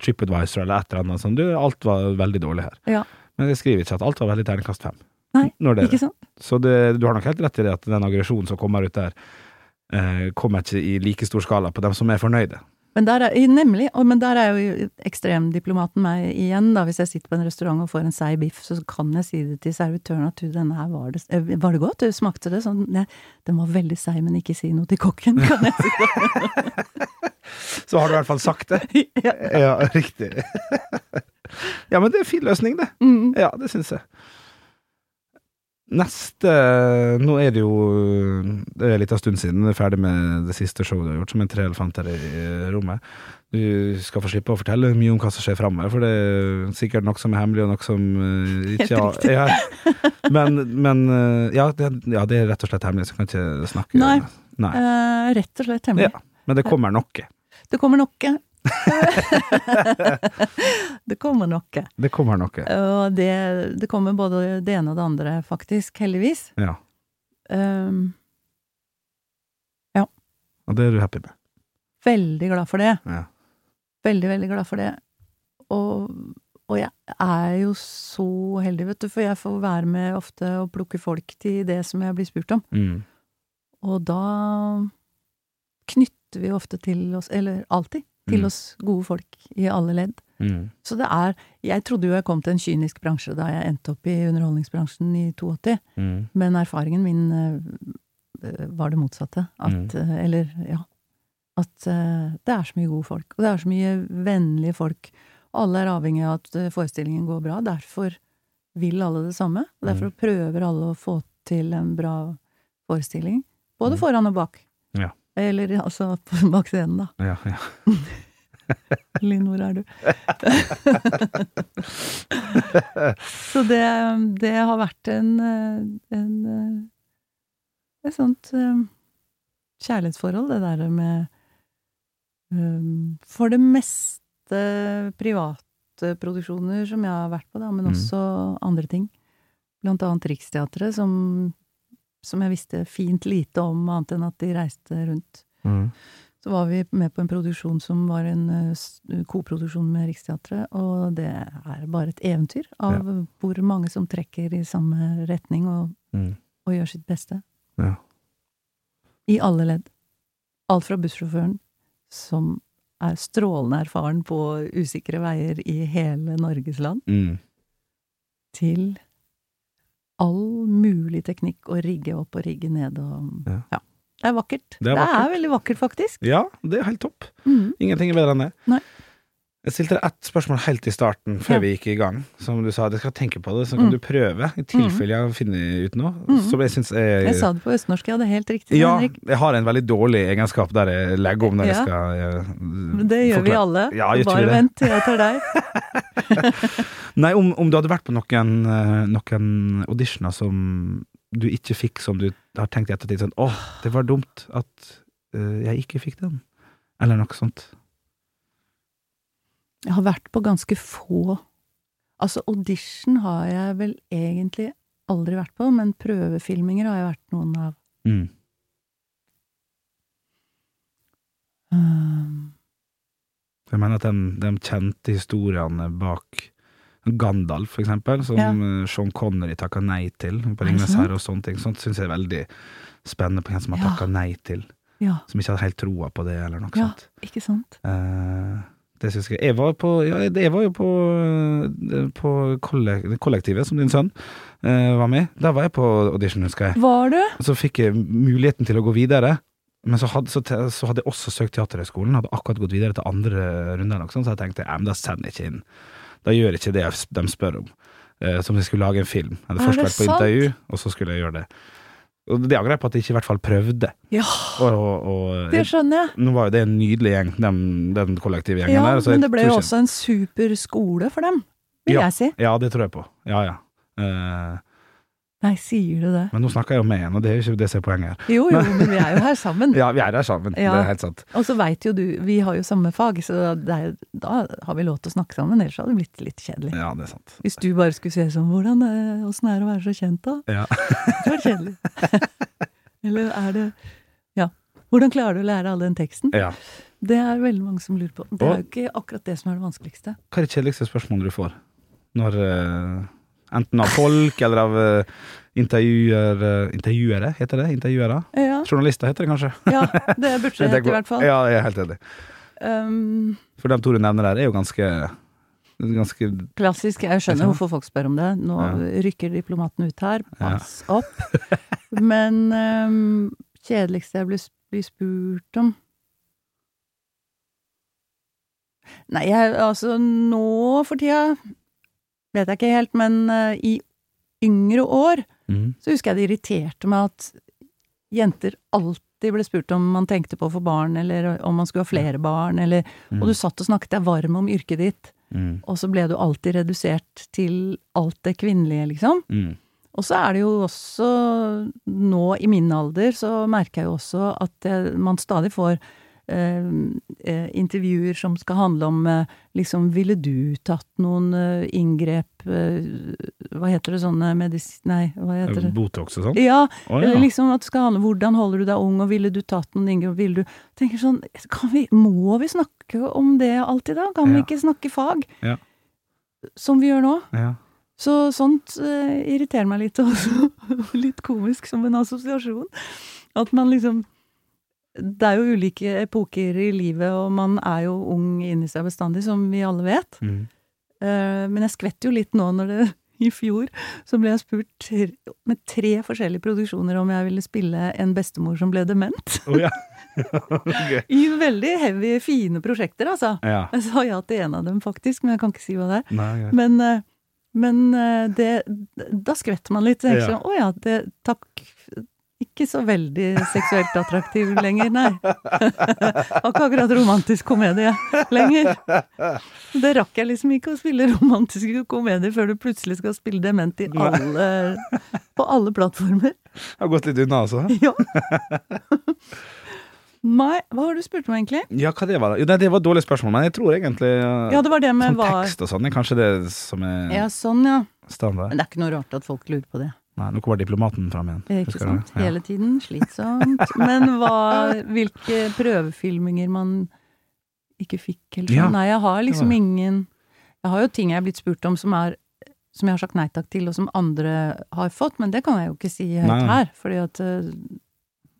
TripAdvisor eller et eller annet sånn, du, alt var veldig dårlig her. Ja. Men jeg skriver ikke at alt var veldig terningkast fem. Nei, det Ikke sant? Så det, du har nok helt rett i det at den aggresjonen som kommer ut der, eh, kommer ikke i like stor skala på dem som er fornøyde. Men der er, nemlig, men der er jo ekstremdiplomaten meg igjen, da. Hvis jeg sitter på en restaurant og får en seig biff, så kan jeg si det til servitøren at du, denne her var det eh, Var det godt? Du smakte det? Sånn, nei, den var veldig seig, men ikke si noe til kokken, kan jeg si. Så har du i hvert fall sagt det. ja. Ja, riktig. ja, men det er en fin løsning, det. Mm. Ja, det syns jeg. Neste Nå er det jo Det er en liten stund siden du er ferdig med det siste showet du har gjort, som en tre elefanter i rommet. Du skal få slippe å fortelle mye om hva som skjer framover, for det er sikkert noe som er hemmelig, og noe som eh, ikke Helt riktig. Ja. Men, men eh, ja, det, ja, det er rett og slett hemmelig, så jeg kan ikke snakke Nei. Nei. Uh, rett og slett hemmelig. Ja, men det kommer noe. Det kommer noe. det kommer noe. Det kommer noe. Og det, det kommer både det ene og det andre, faktisk. Heldigvis. Ja. Um, Og det er du happy med. veldig glad for det. Ja. Veldig, veldig glad for det. Og, og jeg er jo så heldig, vet du, for jeg får være med ofte og plukke folk til det som jeg blir spurt om. Mm. Og da knytter vi ofte til oss, eller alltid, til Mm. oss gode folk i alle ledd. Mm. Så det er Jeg trodde jo jeg kom til en kynisk bransje da jeg endte opp i underholdningsbransjen i 82, Mm. men erfaringen min eh, var det motsatte. At Mm. eh, Eller, ja. At eh, det er så mye gode folk. Og det er så mye vennlige folk. Alle er avhengig av at eh, forestillingen går bra. Derfor vil alle det samme. Og derfor Mm. prøver alle å få til en bra forestilling. Både Mm. foran og bak. Ja. Eller altså bak scenen, da. Ja, ja. Linn, hvor er du? Så det, det har vært en, eh, en eh, Et sånt eh, kjærlighetsforhold, det der med eh, For det meste private produksjoner som jeg har vært på, da, men Mm. også andre ting. Blant annet Riksteatret, som, som jeg visste fint lite om, annet enn at de reiste rundt. Mm. Så var vi med på en produksjon som var en uh, koproduksjon med Riksteatret, og det er bare et eventyr av hvor mange som trekker i samme retning og, Mm. og gjør sitt beste. Ja. I alle ledd. Alt fra bussjåføren, som er strålende erfaren på usikre veier i hele Norges land, Mm. til all mulig teknikk å rigge opp og rigge ned og Ja. ja. Det er vakkert. Det er vakkert. veldig vakkert, faktisk. Ja, det er helt topp. Mm. Ingenting er bedre enn det. Nei. Jeg stilte deg ett spørsmål helt i starten, før Ja. vi gikk i gang. Som du sa, jeg skal tenke på det, så kan Mm. du prøve, i tilfelle jeg finner ut noe. Som jeg syns er Jeg sa det på østnorsk, ja. Det er helt riktig, Ja, Henrik. jeg har en veldig dårlig egenskap der jeg legger om når jeg skal jeg, det gjør vi alle. Ja, jeg Bare det. vent til jeg tar deg. Nei, om, om du hadde vært på noen, eh, noen auditioner som du ikke fikk, som du har tenkt i ettertid sånn åh, det var dumt at uh, jeg ikke fikk den. Eller noe sånt. Jeg har vært på ganske få Altså, audition har jeg vel egentlig aldri vært på, men prøvefilminger har jeg vært noen av. Mm. Um, Jeg mener at de, de kjente historiene bak Gandalf, for eksempel, som Ja. eh, Sean Connery takka nei til på sant? herre og sånne ting. Sånt syns jeg er veldig spennende på hvem som har Ja. takka nei til. ja, Som ikke hadde helt troa på det, eller noe Ja. sånt. ikke sant? Uh, det syns jeg. Jeg var, på, ja, jeg var jo på, eh, på kollektivet, som din sønn uh, var med. Der var jeg på audition, husker jeg. Var du? Så fikk jeg muligheten til å gå videre. Men så hadde, så, så hadde jeg også søkt Teaterhøgskolen, hadde akkurat gått videre til andre runde, så jeg tenkte ja, men da sender jeg ikke inn. Da gjør jeg ikke det de spør om. Eh, som om jeg skulle lage en film. Jeg hadde Er først vært på sant? intervju, og så skulle jeg gjøre det. Og det angrer jeg på at jeg ikke i hvert fall prøvde. Ja, Og, og, og det skjønner jeg. nå var jo det en nydelig gjeng, den, den kollektive gjengen Ja, der. så men det ble jo også en super skole for dem, vil Ja. jeg si. Ja, det tror jeg på. Ja, ja. Eh, Nei, sier du det? men nå snakker jeg jo med en, og det er jo ikke det som er poenget her. Jo, jo, men vi er jo her sammen. Ja, vi er her sammen, Ja. det er helt sant. Og så veit jo du, vi har jo samme fag, så er, da har vi lov til å snakke sammen. Ellers hadde det blitt litt kjedelig. Ja, det er sant. Hvis du bare skulle se sånn Hvordan er, åssen er det å være så kjent, da? Ja. Det var kjedelig. Eller er det Ja. Hvordan klarer du å lære all den teksten? ja. Det er veldig mange som lurer på. Det er jo ikke akkurat det som er det vanskeligste. Hva er det kjedeligste spørsmålet du får? Når eh, Enten av folk, eller av eh, intervjuer, eh, intervjuere, heter det? Intervjuere? Ja, Journalister heter det kanskje? ja det burde det hete i hvert fall. Ja, jeg er helt enig. Um, For de to du nevner der, er jo ganske Ganske klassisk. Jeg skjønner Ikke hvorfor folk spør om det. Nå Ja. rykker diplomaten ut her. Ja. Pass opp. Men um, kjedeligste jeg blir spurt om Nei, jeg, altså nå for tida vet jeg ikke helt, men eh, i yngre år mm. så husker jeg det irriterte meg at jenter alltid ble spurt om man tenkte på å få barn, eller om man skulle ha flere barn, eller Mm. Og du satt og snakket deg varm om yrket ditt, Mm. og så ble du alltid redusert til alt det kvinnelige, liksom. Mm. Og så er det jo også Nå i min alder så merker jeg jo også at det, man stadig får eh, eh, intervjuer som skal handle om eh, liksom Ville du tatt noen eh, inngrep eh, Hva heter det sånne medisin... Nei, hva heter det? Botox og sånn? Ja, oh, ja. liksom at det skal handle om hvordan holder du deg ung, og ville du tatt noen inngrep, ville du tenker sånn, kan vi, Må vi snakke om det alltid, da? Kan vi ikke snakke fag? Ja. Som vi gjør nå. ja. Så sånt eh, irriterer meg litt også. litt komisk som en assosiasjon. At man liksom Det er jo ulike epoker i livet, og man er jo ung inni seg bestandig, som vi alle vet. Mm. Uh, men jeg skvetter jo litt nå når det i fjor så ble jeg spurt med tre forskjellige produksjoner om jeg ville spille en bestemor som ble dement. Oh, ja. okay. I veldig heavy, fine prosjekter, altså. ja. Jeg sa ja til en av dem, faktisk, men jeg kan ikke si hva det er. Nei, ja. Men, eh, men eh, det, da skvetter man litt. Tenker Ja. sånn, å ja, det, takk. Ikke så veldig seksuelt attraktiv lenger, nei. Har ikke akkurat romantisk komedie lenger. Det rakk jeg liksom ikke å spille romantiske komedier før du plutselig skal spille dement i alle, på alle plattformer. Har gått litt unna, altså? Ja. Nei, hva har du spurt om egentlig? Ja, hva det var da? Jo, det var et dårlig spørsmål, men jeg tror egentlig uh, Ja, det var det med Sånn tekst og sånn er kanskje det som er Ja, sånn, ja. standard. Men det er ikke noe rart at folk lurer på det. Nei, nå kommer diplomaten fram igjen. Eh, Ikke sant? Ja. Hele tiden. Slitsomt. Men hva, hvilke prøvefilminger man ikke fikk, eller sånn? Ja, Nei, jeg har liksom ingen Jeg har jo ting jeg er blitt spurt om som er som jeg har sagt nei takk til, og som andre har fått, men det kan jeg jo ikke si høyt Nei, her, fordi at eh,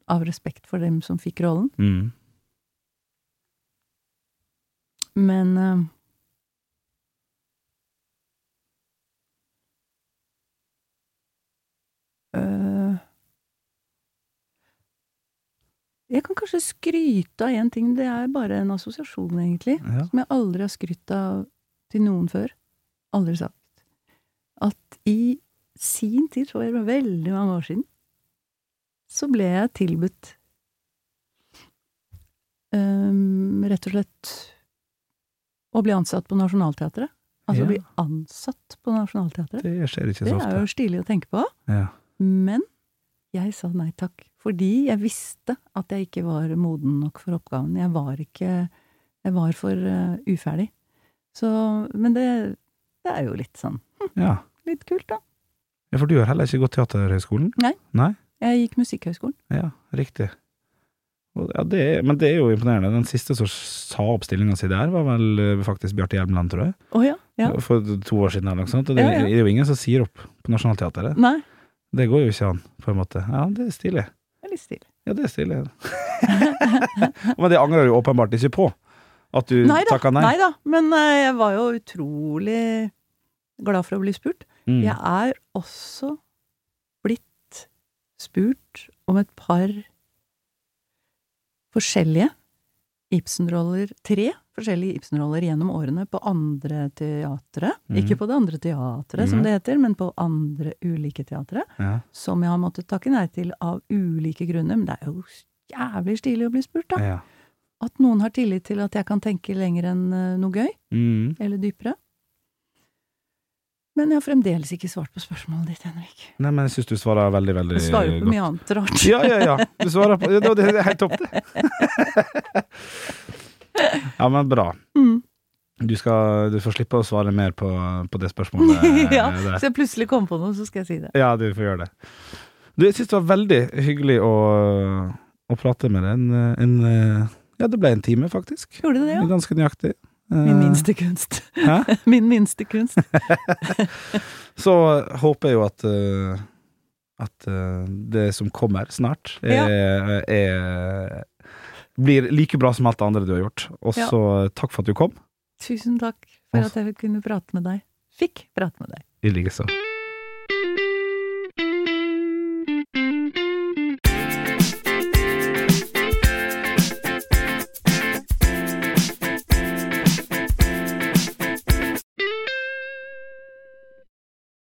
Av respekt for dem som fikk rollen. Mm. Men eh, øh, Jeg kan kanskje skryte av én ting, det er bare en assosiasjon, egentlig. Ja. Som jeg aldri har skrytt av til noen før. Aldri sagt. At i sin tid, for veldig mange år siden, så ble jeg tilbudt um, rett og slett å bli ansatt på Nationaltheatret. Altså Ja. bli ansatt på Nationaltheatret. Det skjer ikke Det er jo stilig å tenke på. Ja. Men jeg sa nei takk, fordi jeg visste at jeg ikke var moden nok for oppgaven. Jeg var ikke Jeg var for uh, uferdig. Så Men det, det er jo litt sånn ja. litt kult, da. Ja, for du har heller ikke gått Teaterhøgskolen? Nei. Nei? Jeg gikk Musikkhøgskolen. Ja, riktig. Ja, det er, men det er jo imponerende. Den siste som sa opp stillinga si der, var vel eh, faktisk Bjarte Hjelmeland, tror jeg. Å ja. ja. For to år siden eller noe sånt. Og det, Ja, ja. det er jo ingen som sier opp på Nationaltheatret. Nei, Det går jo ikke an, på en måte. Ja, det er stilig. det er litt stilig. Ja, det er stilig. men det angrer du åpenbart ikke på. At du Nei takka nei. nei da. Men eh, jeg var jo utrolig glad for å bli spurt. Mm. Jeg er også blitt spurt om et par forskjellige Ibsen-roller, tre forskjellige Ibsen-roller gjennom årene på andre teatre. Mm. Ikke på det andre teatret, som Mhm. det heter, men på andre ulike teatre. Ja. Som jeg har måttet takke nei til av ulike grunner. Men det er jo jævlig stilig å bli spurt, da. Ja. At noen har tillit til at jeg kan tenke lenger enn eh, noe gøy, Mm. eller dypere. Men jeg har fremdeles ikke svart på spørsmålet ditt, Henrik. Nei, men jeg syns du svarer veldig, veldig godt. Du svarer jo på mye annet rart. Ja, ja, ja. Du svarer på Det, det er helt topp, det. Ja, men bra. Mm. Du, skal, du får slippe å svare mer på, på det spørsmålet. ja, der. så jeg plutselig kommer på noe, så skal jeg si det. Ja, du får gjøre det. Du, jeg syns det var veldig hyggelig å, å prate med deg. En, en, ja, det ble en time, faktisk. Gjorde det det, ja? Ganske nøyaktig. Min Eh, minste kunst. Hæ? Min minste kunst. Så håper jeg jo at eh, at eh, det som kommer snart, er, er, blir like bra som alt det andre du har gjort. Og Ja. så takk for at du kom. Tusen takk for at jeg kunne prate med deg. Fikk prate med deg. I likeså.